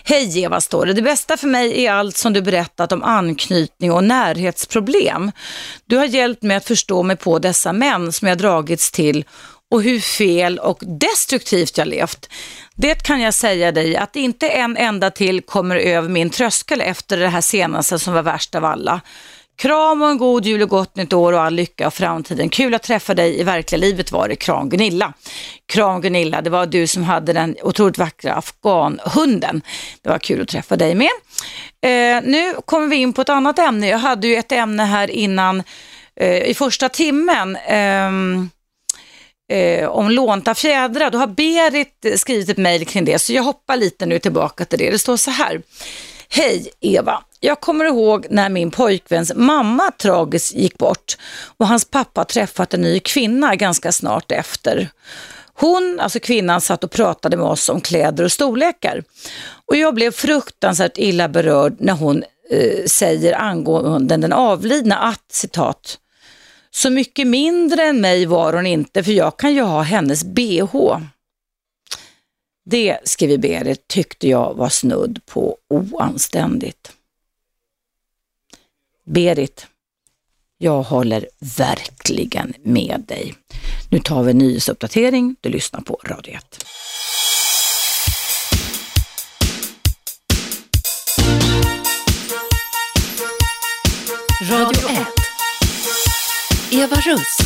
Hej Eva, står det. Det bästa för mig är allt som du berättat om anknytning och närhetsproblem. Du har hjälpt mig att förstå mig på dessa män som jag dragits till och hur fel och destruktivt jag levt. Det kan jag säga dig att inte en enda till kommer över min tröskel efter det här senaste som var värst av alla. Kram och en god jul och gott nytt år och all lycka och framtiden. Kul att träffa dig i verkliga livet var det. Kram Gunilla. Kram Gunilla, det var du som hade den otroligt vackra afghanhunden. Det var kul att träffa dig med. Eh, nu kommer vi in på ett annat ämne. Jag hade ju ett ämne här innan eh, i första timmen. Ehm, eh, om lånta fjädrar. Då har Berit skrivit ett mejl kring det, så jag hoppar lite nu tillbaka till det. Det står så här. Hej Eva, jag kommer ihåg när min pojkväns mamma tragiskt gick bort och hans pappa träffat en ny kvinna ganska snart efter. Hon, alltså kvinnan, satt och pratade med oss om kläder och storlekar. Och jag blev fruktansvärt illa berörd när hon eh, säger angående den avlidna att, citat, så mycket mindre än mig var hon inte för jag kan ju ha hennes bh. Det, skriver Berit, tyckte jag var snudd på oanständigt. Berit, jag håller verkligen med dig. Nu tar vi en nyhetsuppdatering. Du lyssnar på Radio 1. Radio 1. Eva Russ.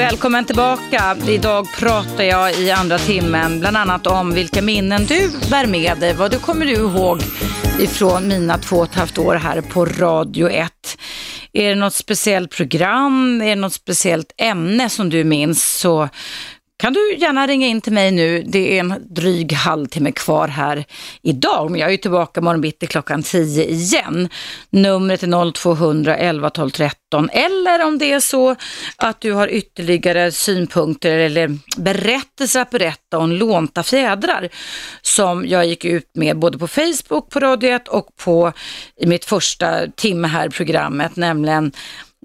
Välkommen tillbaka. Idag pratar jag i andra timmen bland annat om vilka minnen du bär med dig. Vad du kommer du ihåg ifrån mina två och ett halvt år här på Radio 1. Är det något speciellt program? Är det något speciellt ämne som du minns så kan du gärna ringa in till mig nu. Det är en dryg halvtimme kvar här idag, men jag är ju tillbaka morgon bitti klockan 10 igen. Numret är 0200 11 12 13 eller om det är så att du har ytterligare synpunkter eller berättelser att berätta om lånta fjädrar som jag gick ut med både på Facebook, på Radio 1 och på i mitt första timme här i programmet, nämligen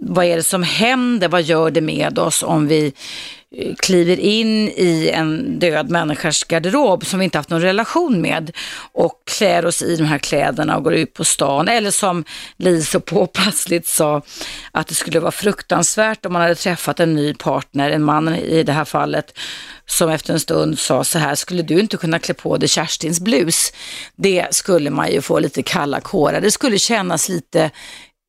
vad är det som händer? Vad gör det med oss om vi Eh, kliver in i en död människas garderob som vi inte haft någon relation med och klär oss i de här kläderna och går ut på stan. Eller som Li så påpassligt sa, att det skulle vara fruktansvärt om man hade träffat en ny partner, en man i det här fallet, som efter en stund sa så här, skulle du inte kunna klä på dig Kerstins blus? Det skulle man ju få lite kalla kårar. Det skulle kännas lite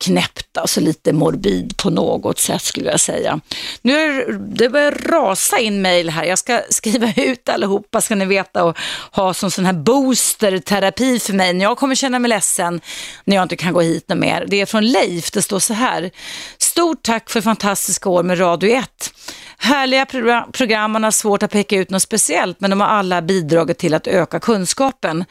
knäppt, alltså lite morbid på något sätt skulle jag säga. Nu är det börjar rasa in mejl här, jag ska skriva ut allihopa ska ni veta och ha som sån här boosterterapi för mig när jag kommer känna mig ledsen när jag inte kan gå hit något mer. Det är från Leif, det står så här. Stort tack för fantastiska år med Radio 1. Härliga program, program, man har svårt att peka ut något speciellt men de har alla bidragit till att öka kunskapen.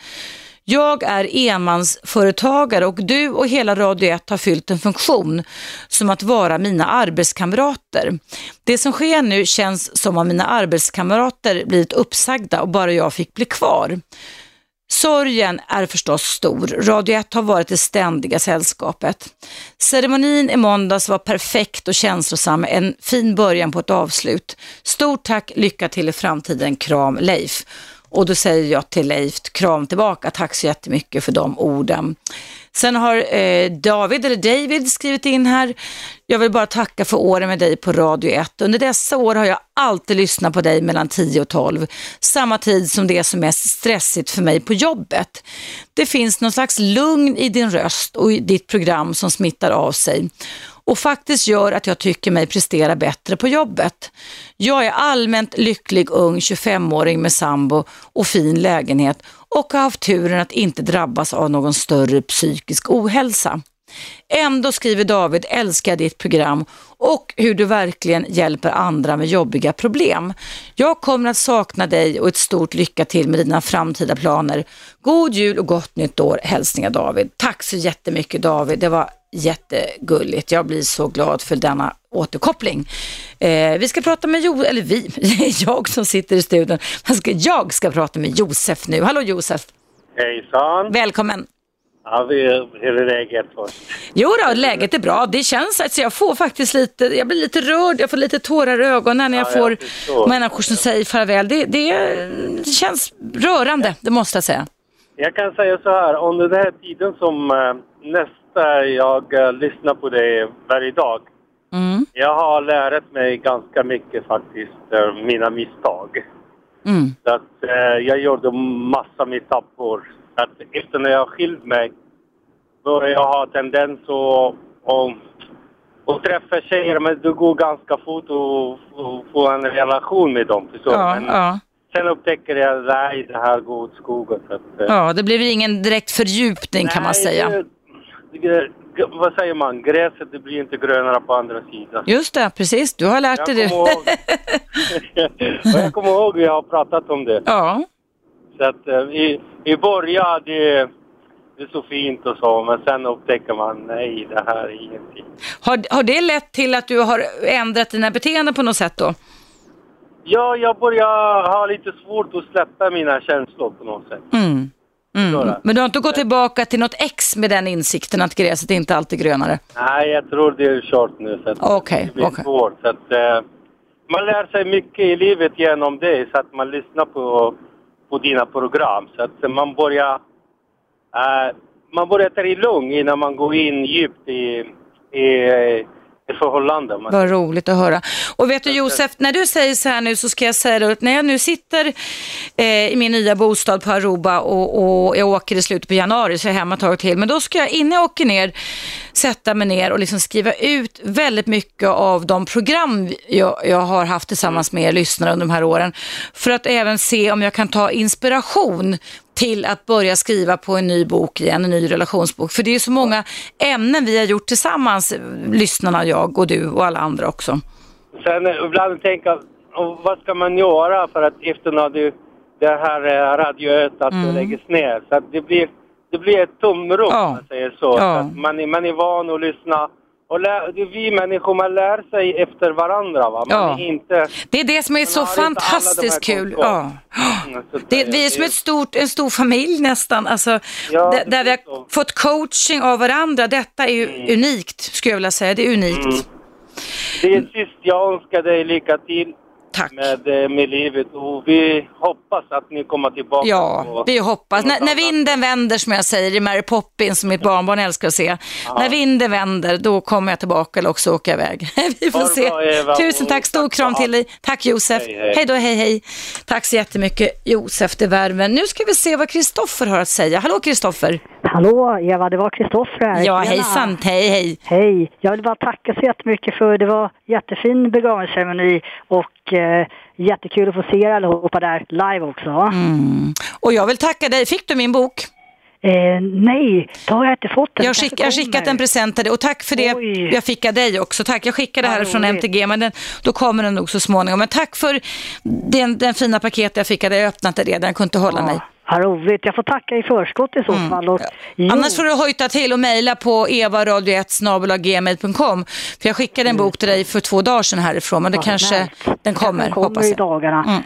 Jag är enmansföretagare och du och hela Radio 1 har fyllt en funktion som att vara mina arbetskamrater. Det som sker nu känns som om mina arbetskamrater blivit uppsagda och bara jag fick bli kvar. Sorgen är förstås stor. Radio 1 har varit det ständiga sällskapet. Ceremonin i måndags var perfekt och känslosam. En fin början på ett avslut. Stort tack, lycka till i framtiden. Kram Leif. Och då säger jag till Leif, kram tillbaka, tack så jättemycket för de orden. Sen har eh, David, eller David, skrivit in här. Jag vill bara tacka för åren med dig på Radio 1. Under dessa år har jag alltid lyssnat på dig mellan 10 och 12. Samma tid som det är som mest stressigt för mig på jobbet. Det finns någon slags lugn i din röst och i ditt program som smittar av sig och faktiskt gör att jag tycker mig prestera bättre på jobbet. Jag är allmänt lycklig ung 25-åring med sambo och fin lägenhet och har haft turen att inte drabbas av någon större psykisk ohälsa. Ändå skriver David, älskar ditt program och hur du verkligen hjälper andra med jobbiga problem. Jag kommer att sakna dig och ett stort lycka till med dina framtida planer. God jul och gott nytt år. Hälsningar David. Tack så jättemycket David. Det var jättegulligt. Jag blir så glad för denna återkoppling. Eh, vi ska prata med Jo, eller vi, jag som sitter i studion. Jag ska prata med Josef nu. Hallå Josef! Hejsan! Välkommen! Ja, hur är läget först? Jo då, läget är bra. Det känns, alltså jag får faktiskt lite, jag blir lite rörd, jag får lite tårar i ögonen när jag Ja, får jag människor som säger farväl. Det, det, det känns rörande, det måste jag säga. Jag kan säga så här, under den här tiden som eh, nästa jag eh, lyssnar på dig varje dag. Mm. Jag har lärt mig ganska mycket faktiskt, eh, mina misstag. Mm. Så att, eh, jag gjorde massa. Att efter när jag skilt mig började jag ha tendens att, att, att träffa tjejer men det går ganska fort att att få en relation med dem. Förstår? Ja, men ja. sen upptäcker jag nej, det här går åt skogen. Att, ja, det blir ingen direkt fördjupning kan man nej, säga. det- vad säger man? Gräset det blir inte grönare på andra sidan. Just det, precis. Du har lärt dig det. Och jag kommer ihåg vi har pratat om det. Ja. Så att eh, i, i början det, det är så fint och så men sen upptäcker man nej det här är ingenting. Har, har det lett till att du har ändrat dina beteenden på något sätt då? Ja, jag börjar ha lite svårt att släppa mina känslor på något sätt. Mm. Mm. Men du har inte gått tillbaka till något ex med den insikten att gräset inte alltid är grönare? Nej, jag tror det är kört nu. Okej, blir okej. svårt. Så att, eh, man lär sig mycket i livet genom det, så att man lyssnar på, på dina program. Så att man börjar, eh, man börjar ta det lugnt innan man går in djupt i, i, i förhållanden. Man- Vad roligt att höra. Och vet du Josef, när du säger så här nu så ska jag säga det, att när jag nu sitter eh, i min nya bostad på Aruba och, och jag åker i slutet på januari så är jag hemma ett tag till. Men då ska jag innan jag åker ner sätta mig ner och liksom skriva ut väldigt mycket av de program jag, jag har haft tillsammans med er lyssnare under de här åren. För att även se om jag kan ta inspiration till att börja skriva på en ny bok igen, en ny relationsbok. För det är så många ämnen vi har gjort tillsammans, lyssnarna, jag och du och alla andra också. Sen eh, ibland tänker jag, vad ska man göra för att efter när du, det här eh, Radio 1 att det Mm. läggs ner? Så att det blir, det blir ett tomrum om man säger så. så Ja. att man, är, man är van att lyssna. Och lär, vi människor, man lär sig efter varandra. Va? Man Ja. är inte... Det är det som är så fantastiskt kul. Ja. Mm, så Det, vi är som ett stort, en stor familj nästan, alltså, Ja, där, där vi har fått coaching av varandra. Detta är ju unikt, skulle jag vilja säga. Det är unikt. Mm. Det är sist jag önskar dig lycka till Med, eh, med livet och vi hoppas att ni kommer tillbaka. Ja, vi hoppas. När, när vinden vänder, som jag säger, i Mary Poppins, som mitt barnbarn älskar att se. När vinden vänder, då kommer jag tillbaka eller också åka iväg. vi får det se. bra, Tusen tack, stor kram till dig. Tack Josef. Hej, hej. hej då, hej hej. Tack så jättemycket Josef de Värmen. Nu ska vi se vad Kristoffer har att säga. Hallå Kristoffer. Hallå Eva, det var Kristoffer här. Ja, hejsan. Hej, hej. Hej. Jag vill bara tacka så jättemycket för det var jättefin begravningsceremoni och eh, jättekul att få se er allihopa där live också. Mm. Och jag vill tacka dig. Fick du min bok? Eh, nej, då har jag inte fått den. Jag, skick, jag har skickat en present till dig och tack för det jag fick av dig också. Tack, jag skickade det här från. MTG men den, då kommer den nog så småningom. Men tack för den, den fina paketet jag fick av dig. Jag öppnat det redan, jag kunde inte hålla mig. Vad roligt. Jag får tacka i förskott i så Mm. fall. Och, jo, Annars får du hojta till och mejla på evaradio1 För jag skickade en bok till dig för två dagar sedan härifrån men det Vad kanske snällt. den kommer, den kommer hoppas i dagarna. Mm.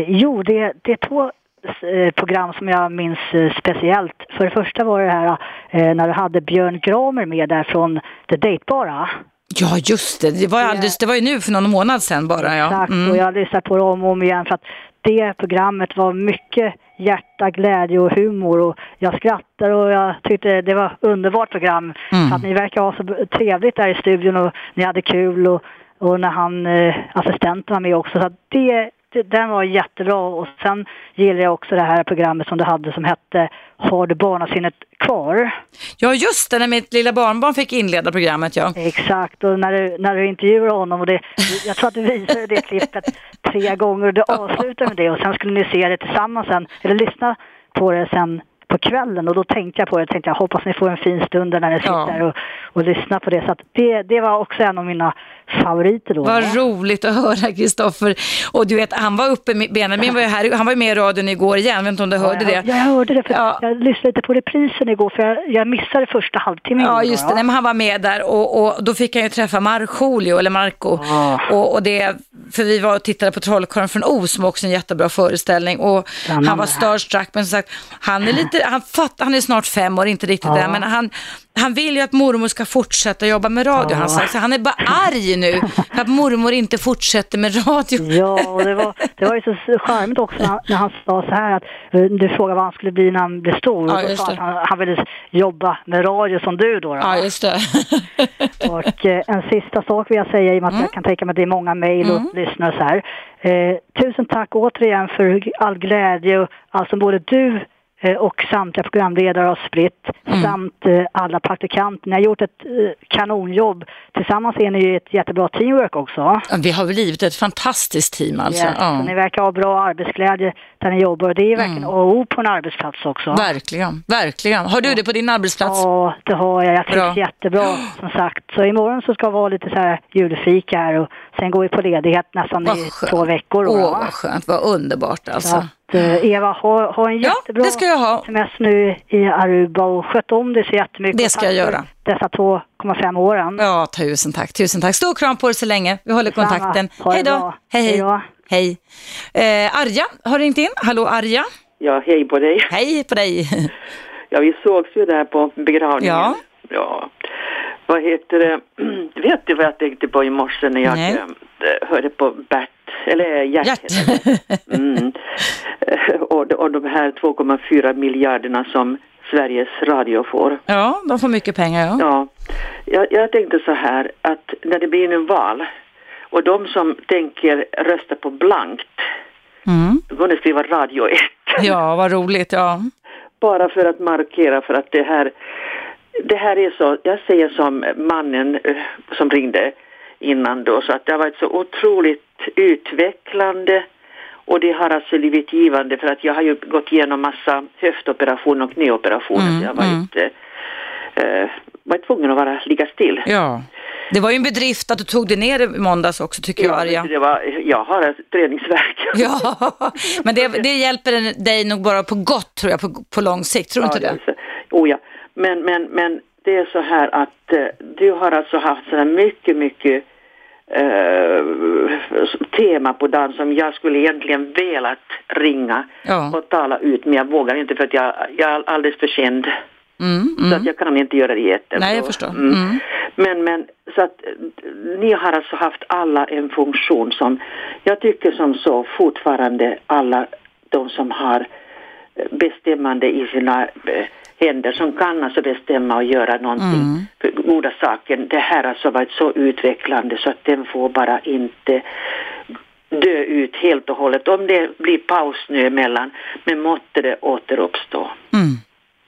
Eh, jo, det, det är två eh, program som jag minns eh, speciellt. För det första var det här eh, när du hade Björn Gramer med där från Det Dejtbara. Ja just det, det var, alldeles, det var ju nu för någon månad sedan bara. Ja. Exakt, Mm. och jag har lyssnat på det om och om igen för att det programmet var mycket hjärta, glädje och humor och jag skrattar och jag tyckte det var underbart program. Mm. Att ni verkar ha så trevligt där i studion och ni hade kul och, och när han, eh, assistenten var med också. Så att det, den var jättebra och sen gillar jag också det här programmet som du hade som hette Har du barnasinnet kvar? Ja, just det, när mitt lilla barnbarn fick inleda programmet, ja. Exakt, och när du, när du intervjuar honom och det, jag tror att du visade det klippet tre gånger och du avslutade med det och sen skulle ni se det tillsammans sen, eller lyssna på det sen på kvällen och då tänkte jag på det, tänkte jag hoppas ni får en fin stund när ni sitter och, och lyssnar på det. Så att det, det var också en av mina favoriter då. Vad roligt att höra Kristoffer. Och du vet, han var uppe, med- Benjamin var ju här, han var ju med i radion igår igen, jag vet inte om du hörde jag, det? Ja, jag hörde det. För Jag lyssnade lite på reprisen igår för jag, jag missade första halvtimmen. Ja, just det. Nej, men han var med där och, och då fick han ju träffa Markoolio, eller Marco. Och, och det, för vi var och tittade på Trollkarlen från Oz som också en jättebra föreställning. Och han var starstruck, men som sagt, han är, lite, han, fatt, han är snart fem år, inte riktigt Ja. där, men han, han vill ju att mormor ska fortsätta jobba med radio. Han, så han är bara arg nu för att mormor inte fortsätter med radio. Ja, och det var, det var ju så charmigt också när, han- när han sa så här att eh, du frågade vad han skulle bli när han blev stor. Ja, och sa att han, han ville jobba med radio som du då. då. Ja, just det. Och eh, en sista sak vill jag säga i och med att Mm. jag kan tänka mig att det är många mejl och lyssnare så här. Eh, tusen tack återigen för all glädje och allt som både du och samtliga programledare har spritt Mm. samt eh, alla praktikanter. Ni har gjort ett eh, kanonjobb. Tillsammans är ni ju ett jättebra teamwork också. Ja, Vi har blivit ett fantastiskt team alltså. Yes, Ja. Ni verkar ha bra arbetsglädje där ni jobbar och det är verkligen A och O på en arbetsplats också. Verkligen, verkligen. Har du det på din arbetsplats? Ja, det har jag. Jag trivs jättebra som sagt. Så imorgon så ska det vara lite så här julfika här och sen går vi på ledighet nästan i två veckor. Åh, va? vad skönt. Vad underbart Så alltså. eh, Eva, ha, ha en Ja, jättebra det ska jag ha. semester nu i Aruba och sköt om dig så jättemycket. Det ska jag göra. Dessa 2,5 åren. Ja, tusen tack. Tusen tack. Stor kram på dig så länge. Vi håller Detsamma. kontakten. Hej då. Hej, hej. Hej. Eh, Arja har ringt in. Hallå Arja. Ja, hej på dig. Hej på dig. Ja, vi sågs ju där på begravningen. Ja. Ja. Vad heter det? Vet du vad jag tänkte på i morse när jag Nej. eh, hörde på Bert, eller Gert. Gert. Mm. Eh, och, och de här 2,4 miljarderna som Sveriges Radio får. Ja, de får mycket pengar ja. Ja, jag, jag tänkte så här att när det blir en val och de som tänker rösta på blankt, Mm. då går skriva Radio 1. Ja, vad roligt. Ja. bara för att markera för att det här, det här är så, jag säger som mannen eh, som ringde innan då, så att det har varit så otroligt utvecklande och det har alltså blivit givande för att jag har ju gått igenom massa höftoperationer och knäoperationer Mm, jag har varit, eh, eh, varit tvungen att vara, ligga still. ja. Det var ju en bedrift att du tog dig ner i måndags också tycker jag Arja. Det var, jag har träningsvärk. Ja, men det, det hjälper dig nog bara på gott tror jag på, på lång sikt, tror du inte det? Oh ja, men, men, men det är så här att eh, du har alltså haft sådana mycket, mycket eh, tema på dagen som jag skulle egentligen velat ringa Ja. och tala ut men jag vågar inte för att jag, jag är alldeles för känd. Mm, Så att jag kan inte göra det etern. Nej, jag förstår. mm. Mm. Men, men så att ni har alltså haft alla en funktion som jag tycker som så fortfarande alla de som har bestämmande i sina eh, händer som kan alltså bestämma och göra någonting Mm. för goda saker. Det här har alltså varit så utvecklande så att den får bara inte dö ut helt och hållet. Om det blir paus nu emellan, men måtte det återuppstå.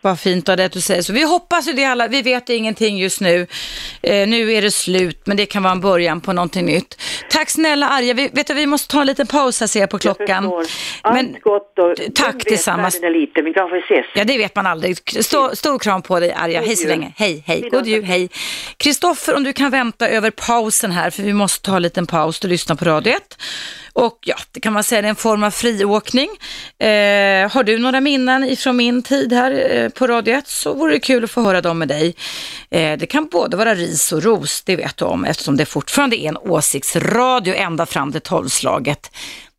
Vad fint av det att du säger så. Vi hoppas ju det alla, vi vet ingenting just nu. Eh, nu är det slut, men det kan vara en början på någonting nytt. Tack snälla Arja, vi, vet du, vi måste ta en liten paus här ser jag på klockan. Allt gott och tack vet, tillsammans. liten, vi kanske ses. Ja, det vet man aldrig. Stor, stor kram på dig Arja, God hej så länge. Hej, hej. God jul, hej. Kristoffer, om du kan vänta över pausen här, för vi måste ta en liten paus och lyssna på Radio 1. Och ja, det kan man säga det är en form av friåkning. Eh, har du några minnen ifrån min tid här eh, på Radio 1 så vore det kul att få höra dem med dig. Eh, det kan både vara ris och ros, det vet du om, eftersom det fortfarande är en åsiktsradio ända fram till tolvslaget.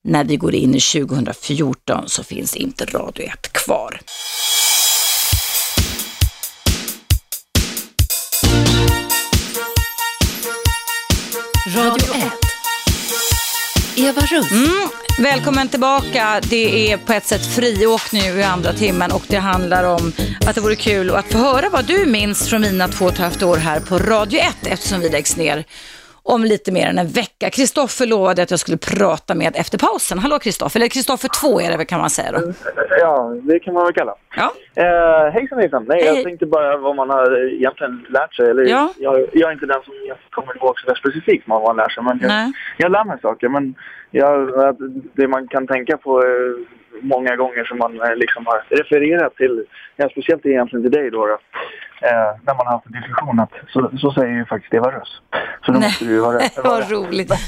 När vi går in i 2014 så finns inte Radio 1 kvar. Radio 1. Eva Russ. Mm, Välkommen tillbaka. Det är på ett sätt friåk nu i andra timmen och det handlar om att det vore kul att få höra vad du minns från mina två och ett halvt år här på Radio 1 eftersom vi läggs ner om lite mer än en vecka. Kristoffer lovade att jag skulle prata med efter pausen. Hallå Kristoffer, eller Kristoffer 2 är det väl kan man säga då. Ja, det kan man väl kalla. Ja. Eh, hejsan hejsan. Nej, Hej. jag tänkte bara vad man har egentligen lärt sig. Eller, Ja. jag, jag är inte den som jag kommer ihåg så där specifikt vad man lär sig. Men jag, Nej. jag lär mig saker. Men jag, det man kan tänka på eh, många gånger som man eh, liksom har refererat till, ja, speciellt egentligen till dig då, då eh, när man har haft en diskussion, att, så, så säger ju faktiskt Eva Röss. Så då måste du ju ha rätt. Vad roligt.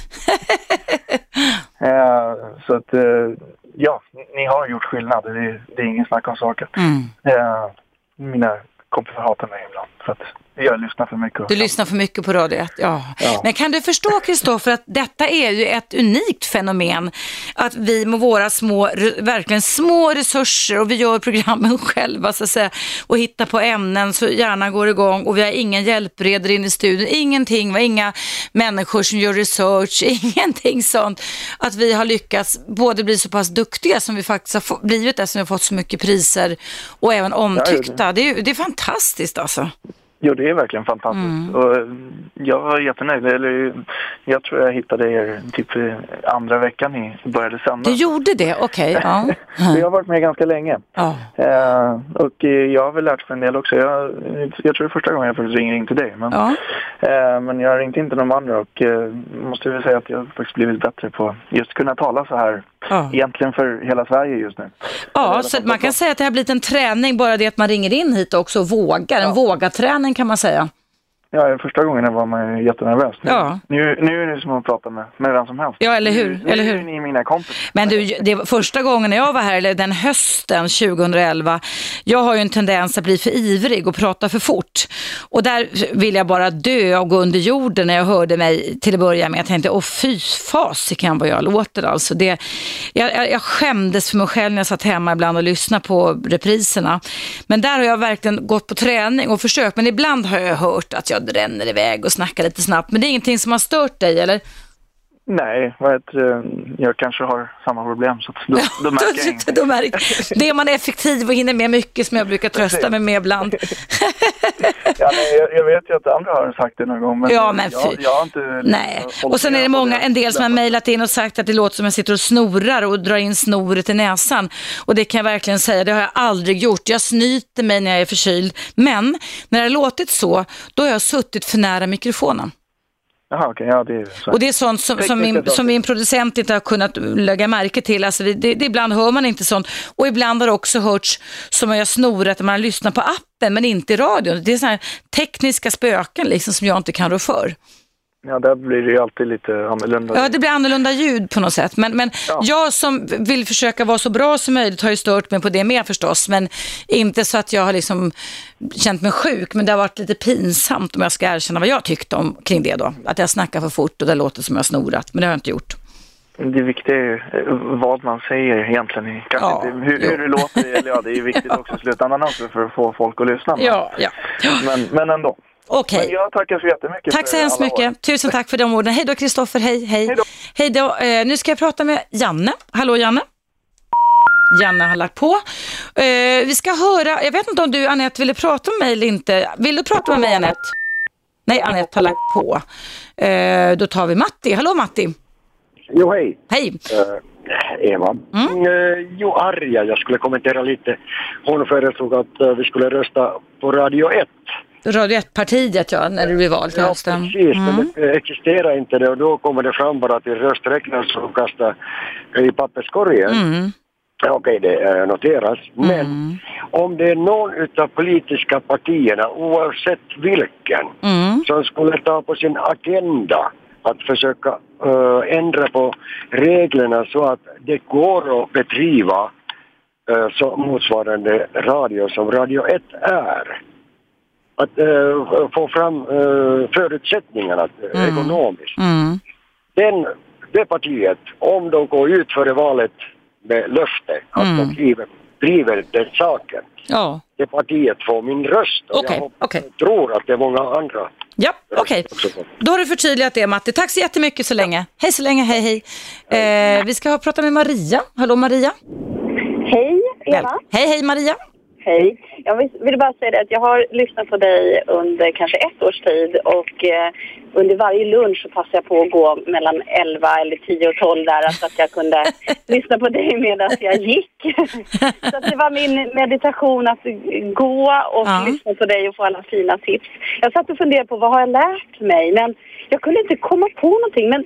Eh, så att, eh, ja, ni, ni har gjort skillnad. Det, är- det är ingen snack om saken. Mm. Eh, mina kompisar hatar mig ibland för att jag lyssnar för mycket. Du lyssnar för mycket på Radio 1, ja. Ja. Men kan du förstå Kristoffer att detta är ju ett unikt fenomen. Att vi med våra små, verkligen små resurser och vi gör programmen själva så att säga och hittar på ämnen så hjärnan går igång och vi har ingen hjälpredor in i studion, ingenting, vi har inga människor som gör research, ingenting sånt. Att vi har lyckats både bli så pass duktiga som vi faktiskt har blivit eftersom vi har fått så mycket priser och även omtyckta. Det är, det är fantastiskt alltså. Jo, det är verkligen fantastiskt. Mm. Och jag var jättenöjd. Eller, jag tror jag hittade er typ andra veckan ni började sända. Du gjorde det, okej. ja. Så jag har varit med ganska länge. Ja. Eh, och jag har väl lärt mig en del också. Jag, jag tror det är första gången jag faktiskt ringer in till dig. Men, Ja. eh, men jag har ringt in till de andra och eh, måste väl säga att jag har faktiskt blivit bättre på just kunna tala så här. Ja. Egentligen för hela Sverige just nu. Ja, så man kan säga att det har blivit en träning, bara det att man ringer in hit också och vågar. En vågaträning kan man säga. Ja, första gången var man ju jättenervös. Nu, Ja. nu, nu är det som att prata med, med vem som helst. Ja, eller hur? Nu, eller hur? är ni mina kompisar. Men du, det första gången jag var här, eller den hösten 2011, jag har ju en tendens att bli för ivrig och prata för fort. Och där vill jag bara dö och gå under jorden när jag hörde mig till att börja med. Jag tänkte, åh fy fasiken vad jag låter alltså. Det, jag, jag, jag skämdes för mig själv när jag satt hemma ibland och lyssnade på repriserna. Men där har jag verkligen gått på träning och försökt, men ibland har jag hört att jag ränner iväg och snackar lite snabbt. Men det är ingenting som har stört dig, eller? Nej, jag kanske har samma problem så då, då märker jag ingenting. Då märker, det är man effektiv och hinner med mycket som jag brukar trösta mig med ibland. Ja, nej, jag, jag vet ju att andra har sagt det någon gång men, Ja, men jag, jag har inte... Nej, och sen är det många, en del som har mejlat in och sagt att det låter som jag sitter och snorar och drar in snoret i näsan. Och det kan jag verkligen säga, det har jag aldrig gjort. Jag snyter mig när jag är förkyld. Men när det har låtit så, då har jag suttit för nära mikrofonen. Jaha, okej, ja det är så. Och det är sånt som, som, min, som min producent inte har kunnat lägga märke till. Alltså vi, det, det, ibland hör man inte sånt. Och ibland har det också hörts som jag snorat när man lyssnar på appen men inte i radion. Det är sådana här tekniska spöken liksom som jag inte kan rå för. Ja, där blir det ju alltid lite annorlunda. Ja, det blir annorlunda ljud på något sätt. Men, men jag som vill försöka vara så bra som möjligt har ju stört mig på det med förstås. Men inte så att jag har liksom känt mig sjuk. Men det har varit lite pinsamt om jag ska erkänna vad jag tyckte om kring det då. Att jag snackar för fort och det låter som jag snorat. Men det har jag inte gjort. Det viktiga är ju eh, vad man säger egentligen. Kanske Ja, inte hur, hur det låter, eller ja, det är ju viktigt också i slutändan också för att få folk att lyssna. Men, Ja, ja. men, men ändå. Okej. Men jag tackar så jättemycket Tack så hemskt mycket. år. Tusen tack för de orden. Hej då Kristoffer, hej, hej. Hej då. Eh, nu ska jag prata med Janne. Hallå Janne. Janne har lagt på. Eh, vi ska höra, jag vet inte om du Anette ville prata med mig eller inte. Vill du prata med mig Anette? Nej, Anette har lagt på. Eh, då tar vi Matti. Hallå Matti. Jo, hej. Hej. Eva. Mm. Eh, jo, Arja, jag skulle kommentera lite. Hon föreslog att vi skulle rösta på Radio 1. Radio 1-partiet ja, när du blir vald till Ja, hösten. precis. Men det existerar inte det och då kommer det fram bara till rösträknas och kasta i papperskorgen. Mm. Ja, Okej, det noteras. Men om det är någon utav politiska partierna, oavsett vilken, Mm. som skulle ta på sin agenda att försöka eh, ändra på reglerna så att det går att bedriva eh, så motsvarande radio som Radio 1 är. Att eh, få fram eh, förutsättningarna eh, ekonomiskt. Mm. Den, det partiet, om de går ut före valet med löfte att Mm. de driver, driver den saken. Ja. Det partiet får min röst och Okej, jag hoppas- okej. tror att det är många andra. Ja, okej. Då har du förtydligat det Matti. Tack så jättemycket så länge. Hej så länge, hej hej. Eh, vi ska prata med Maria. Hallå Maria. Hej Eva. Väl- Hej hej Maria. Hej. Jag vill, vill bara säga det att jag har lyssnat på dig under kanske ett års tid och eh, under varje lunch så passade jag på att gå mellan 11 eller 10 och 12 där så att jag kunde lyssna på dig medan jag gick. så det var min meditation att gå och Ja. lyssna på dig och få alla fina tips. Jag satt och funderade på vad har jag lärt mig men jag kunde inte komma på någonting men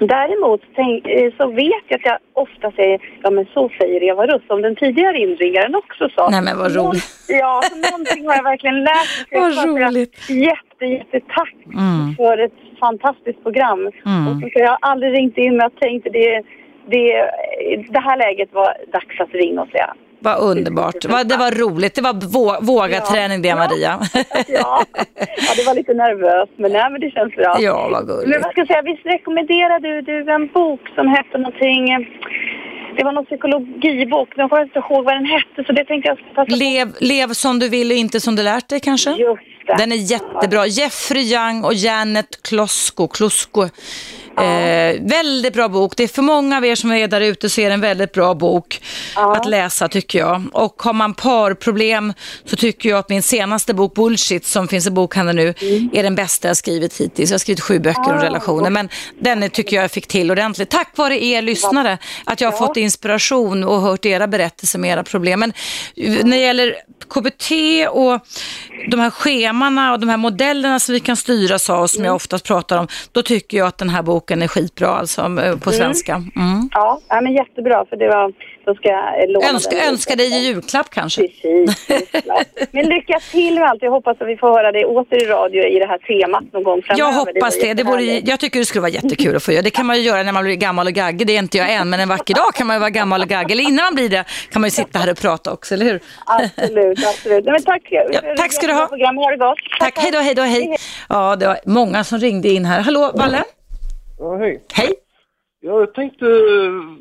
Däremot eh, så vet jag att jag ofta säger, ja men så säger Eva Russ, som den tidigare inringaren också sa. Nej, men vad roligt. Ja, så någonting har jag verkligen lärt mig. Vad roligt. Jätte, jättetack Mm. för ett fantastiskt program. Mm. Och jag har aldrig ringt in men jag tänkte det, det, det här läget var dags att ringa och säga Vad underbart. Det var roligt. Det var vå- våga-träning det Maria. ja. ja, det var lite nervöst men nej men det känns bra. Ja, vad gulligt. Men vad ska jag säga, visst rekommenderade du, du en bok som hette någonting, eh, det var någon psykologibok, men jag kommer inte ihåg vad den hette så det tänkte jag passa. Lev, lev som du vill och inte som du lärt dig kanske? Just det. Den är jättebra. Jeffrey Young och Janet Klosko. Klosko. Eh, väldigt bra bok. Det är för många av er som är där ute så är det en väldigt bra bok att läsa tycker jag. Och har man parproblem så tycker jag att min senaste bok Bullshit som finns i bokhandeln nu är den bästa jag skrivit hittills. Jag har skrivit sju böcker om Ah. relationer men den tycker jag fick till ordentligt. Tack vare er lyssnare att jag har fått inspiration och hört era berättelser med era problem. Men eh, när det gäller KBT och de här schemana och de här modellerna som vi kan styras av som jag oftast pratar om, då tycker jag att den här boken är skitbra alltså eh, på Mm. svenska. Mm. Ja, ja, men jättebra för det var, då ska jag låna Önska, den. önska dig i julklapp kanske. Precis, Men lycka till med allt. Jag hoppas att vi får höra det åter i radio i det här temat någon gång framöver. Jag hoppas det. det vore, jättehärligt. jag tycker det skulle vara jättekul att få göra. Det kan man ju göra när man blir gammal och gaggig. Det är inte jag än, men en vacker dag kan man ju vara gammal och gaggig. Eller innan man blir det kan man ju sitta här och prata också, eller hur? Absolut, absolut. Nej, men tack. Ja, tack ska du ha. Program. Ha det gott. Tack, hej då, hej då, hej. Ja, det var många som ringde in här. Hallå, Valle? Ja, hej. Hej. Ja, jag tänkte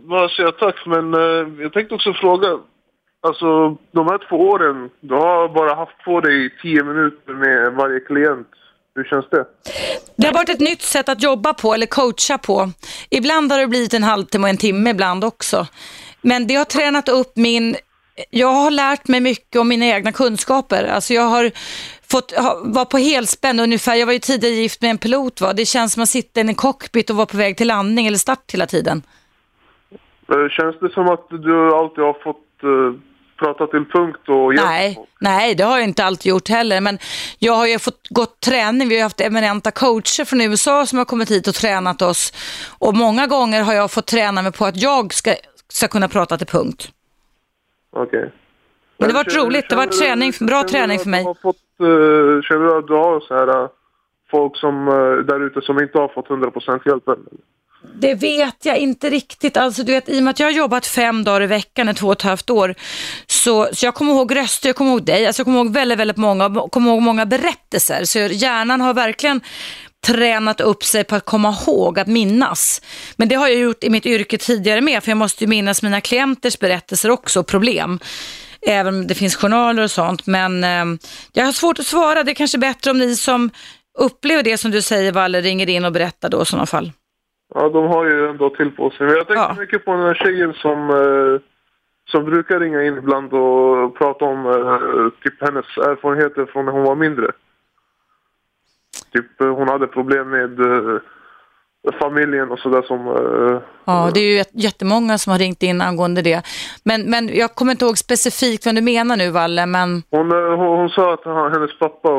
bara säga tack, men eh, jag tänkte också fråga. Alltså, de här två åren, du har bara haft på dig tio minuter med varje klient. Hur känns det? Det har varit ett nytt sätt att jobba på eller coacha på. Ibland har det blivit en halvtimme och en timme ibland också. Men det har tränat upp min... Jag har lärt mig mycket om mina egna kunskaper. Alltså jag har fått ha, var på helspänn ungefär. Jag var ju tidigare gift med en pilot. Va? Det känns som att sitta i en cockpit och vara på väg till landning eller start hela tiden. Eh, Känns det som att du alltid har fått eh, prata till punkt och hjälp? Nej, nej, det har jag inte alltid gjort heller. Men jag har ju fått gått träning. Vi har haft eminenta coacher från USA som har kommit hit och tränat oss. Och många gånger har jag fått träna mig på att jag ska, ska kunna prata till punkt. Okej. Men det har varit roligt. Det känner- träning, bra träning för mig. du har Fått, eh, känner du att du har så här eh, folk som eh, där ute som inte har fått 100% hjälp än? Det vet jag inte riktigt. Alltså, du vet, I och med att jag har jobbat fem dagar i veckan i två och ett halvt år, så, så jag kommer ihåg röster, jag kommer ihåg dig, alltså, jag kommer ihåg väldigt, väldigt många, jag kommer ihåg många berättelser. Så hjärnan har verkligen tränat upp sig på att komma ihåg, att minnas. Men det har jag gjort i mitt yrke tidigare med, för jag måste ju minnas mina klienters berättelser också, problem. Även om det finns journaler och sånt. Men eh, jag har svårt att svara. Det är kanske bättre om ni som upplever det som du säger, Valle, ringer in och berättar då i sådana fall. Ja, de har ju ändå till på sig. Men jag tänkte mycket på den här tjejen som, eh, som brukar ringa in ibland och prata om eh, typ hennes erfarenheter från när hon var mindre. Typ eh, hon hade problem med eh, familjen och sådär som... Eh, Ja, det är ju jät- jättemånga som har ringt in angående det. Men, men jag kommer inte ihåg specifikt vad du menar nu, Valle, men hon, eh, hon, hon sa att han, hennes pappa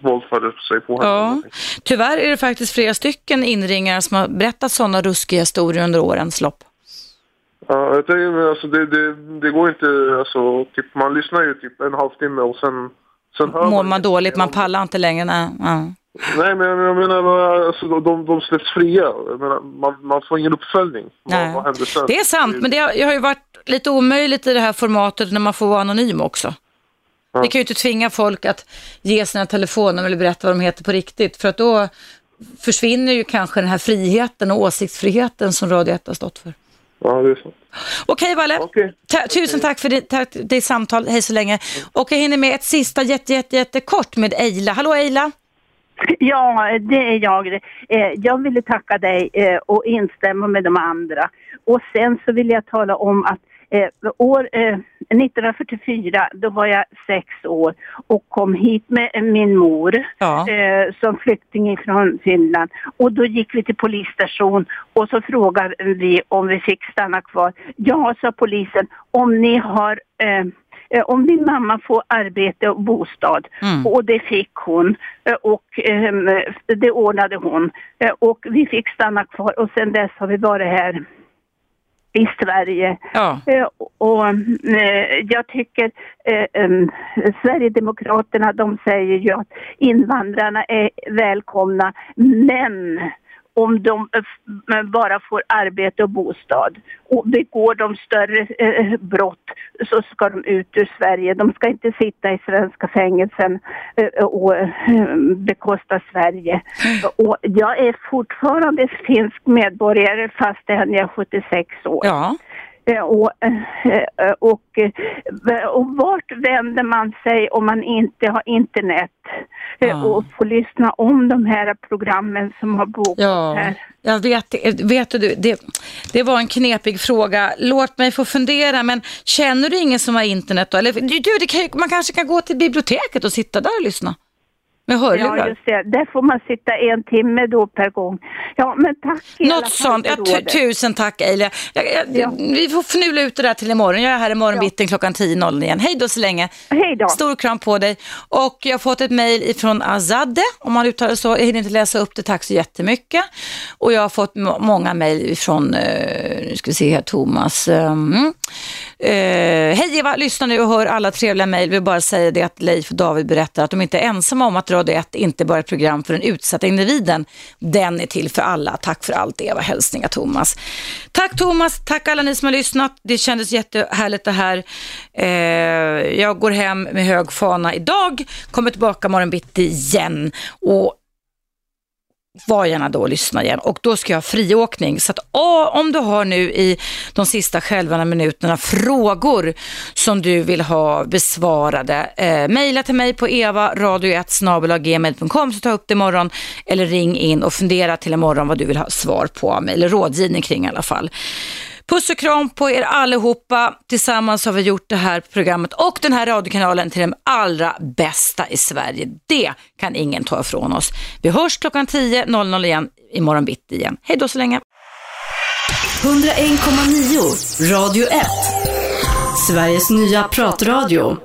våldförde sig på henne. ja. Tyvärr är det faktiskt flera stycken inringare som har berättat sådana ruskiga historier under årens lopp. Ja, jag tänker, alltså, det, det, det går inte, alltså, typ, man lyssnar ju typ en halvtimme och sen, sen hör Mår man. man dåligt, man pallar inte längre. Nej, ja. Nej, men jag menar, alltså, de, de släpps fria. Menar, man, man får ingen uppföljning. Nej. Vad, vad händer sen? Det är sant, men det har, det har ju varit lite omöjligt i det här formatet när man får vara anonym också. Vi kan ju inte tvinga folk att ge sina telefonnummer eller berätta vad de heter på riktigt, för att då försvinner ju kanske den här friheten och åsiktsfriheten som Radio 1 har stått för. Ja, det är så. Okej, Valle. Ta- tusen tack för ditt, tack, ditt samtal. Hej så länge. Och jag hinner med ett sista jätte, jätte, jätte kort med Eila. Hallå Eila. Ja, det är jag. Eh, Jag ville tacka dig eh, och instämma med de andra. Och sen så vill jag tala om att eh, år eh, 1944, då var jag sex år och kom hit med min mor eh, som flykting från Finland. Och då gick vi till polisstation och så frågade vi om vi fick stanna kvar. Ja, sa polisen, om ni har om din mamma får arbete och bostad. Mm. Och det fick hon. Eh, Och ehm, det ordnade hon. Eh, Och vi fick stanna kvar och sen dess har vi varit här i Sverige. Ja. Eh, Och eh, jag tycker eh, em, Sverigedemokraterna de säger ju att invandrarna är välkomna men om de eh, bara får arbete och bostad och begår de större eh, brott så ska de ut ur Sverige. De ska inte sitta i svenska fängelsen eh, och bekosta Sverige. Och jag är fortfarande finsk medborgare fastän jag är 76 år. Ja. Eh, Och, eh, och, eh, och vart vänder man sig om man inte har internet Ja. och får lyssna om de här programmen som har pågått Ja, här? jag vet, vet du, det, det var en knepig fråga. Låt mig få fundera, men känner du ingen som har internet då? Eller, du, det kan, man kanske kan gå till biblioteket och sitta där och lyssna med hörlurar. Ja, just det. Där får man sitta en timme då per gång. Ja, men tack Något sånt. Ja, tusen tack Eila. Jag, jag, Vi får fnula ut det där till imorgon. Jag är här imorgon bitti klockan 10.00 igen. Hej då så länge. Hej då. Stor kram på dig. Och jag har fått ett mejl ifrån Azadeh, om man uttalar det så. Jag hinner inte läsa upp det, tack så jättemycket. Och jag har fått må- många mejl ifrån, eh, nu ska vi se här, Thomas. Um, eh, Hej Eva, lyssna nu och hör alla trevliga mejl. Vill bara säga det att Leif och David berättar att de inte är ensamma om att Radio 1 inte bara ett program för den utsatta individen. Den är till för alla. Tack för allt Eva. Hälsningar Thomas. Tack Thomas, tack alla ni som har lyssnat. Det kändes jättehärligt det här. Eh, jag går hem med hög fana idag, kommer tillbaka morgon bitti igen och var gärna då och lyssna igen. Och då ska jag ha friåkning. Så att åh, om du har nu i de sista skälvande minuterna frågor som du vill ha besvarade, eh, mejla till mig på evaradio1 så ta upp det imorgon eller ring in och fundera till imorgon vad du vill ha svar på mig, eller rådgivning kring i alla fall. Puss och kram på er allihopa. Tillsammans har vi gjort det här programmet och den här radiokanalen till de allra bästa i Sverige. Det kan ingen ta ifrån oss. Vi hörs klockan 10.00 igen imorgon bitti igen. Hej då så länge. 101,9 Radio 1. Sveriges nya pratradio.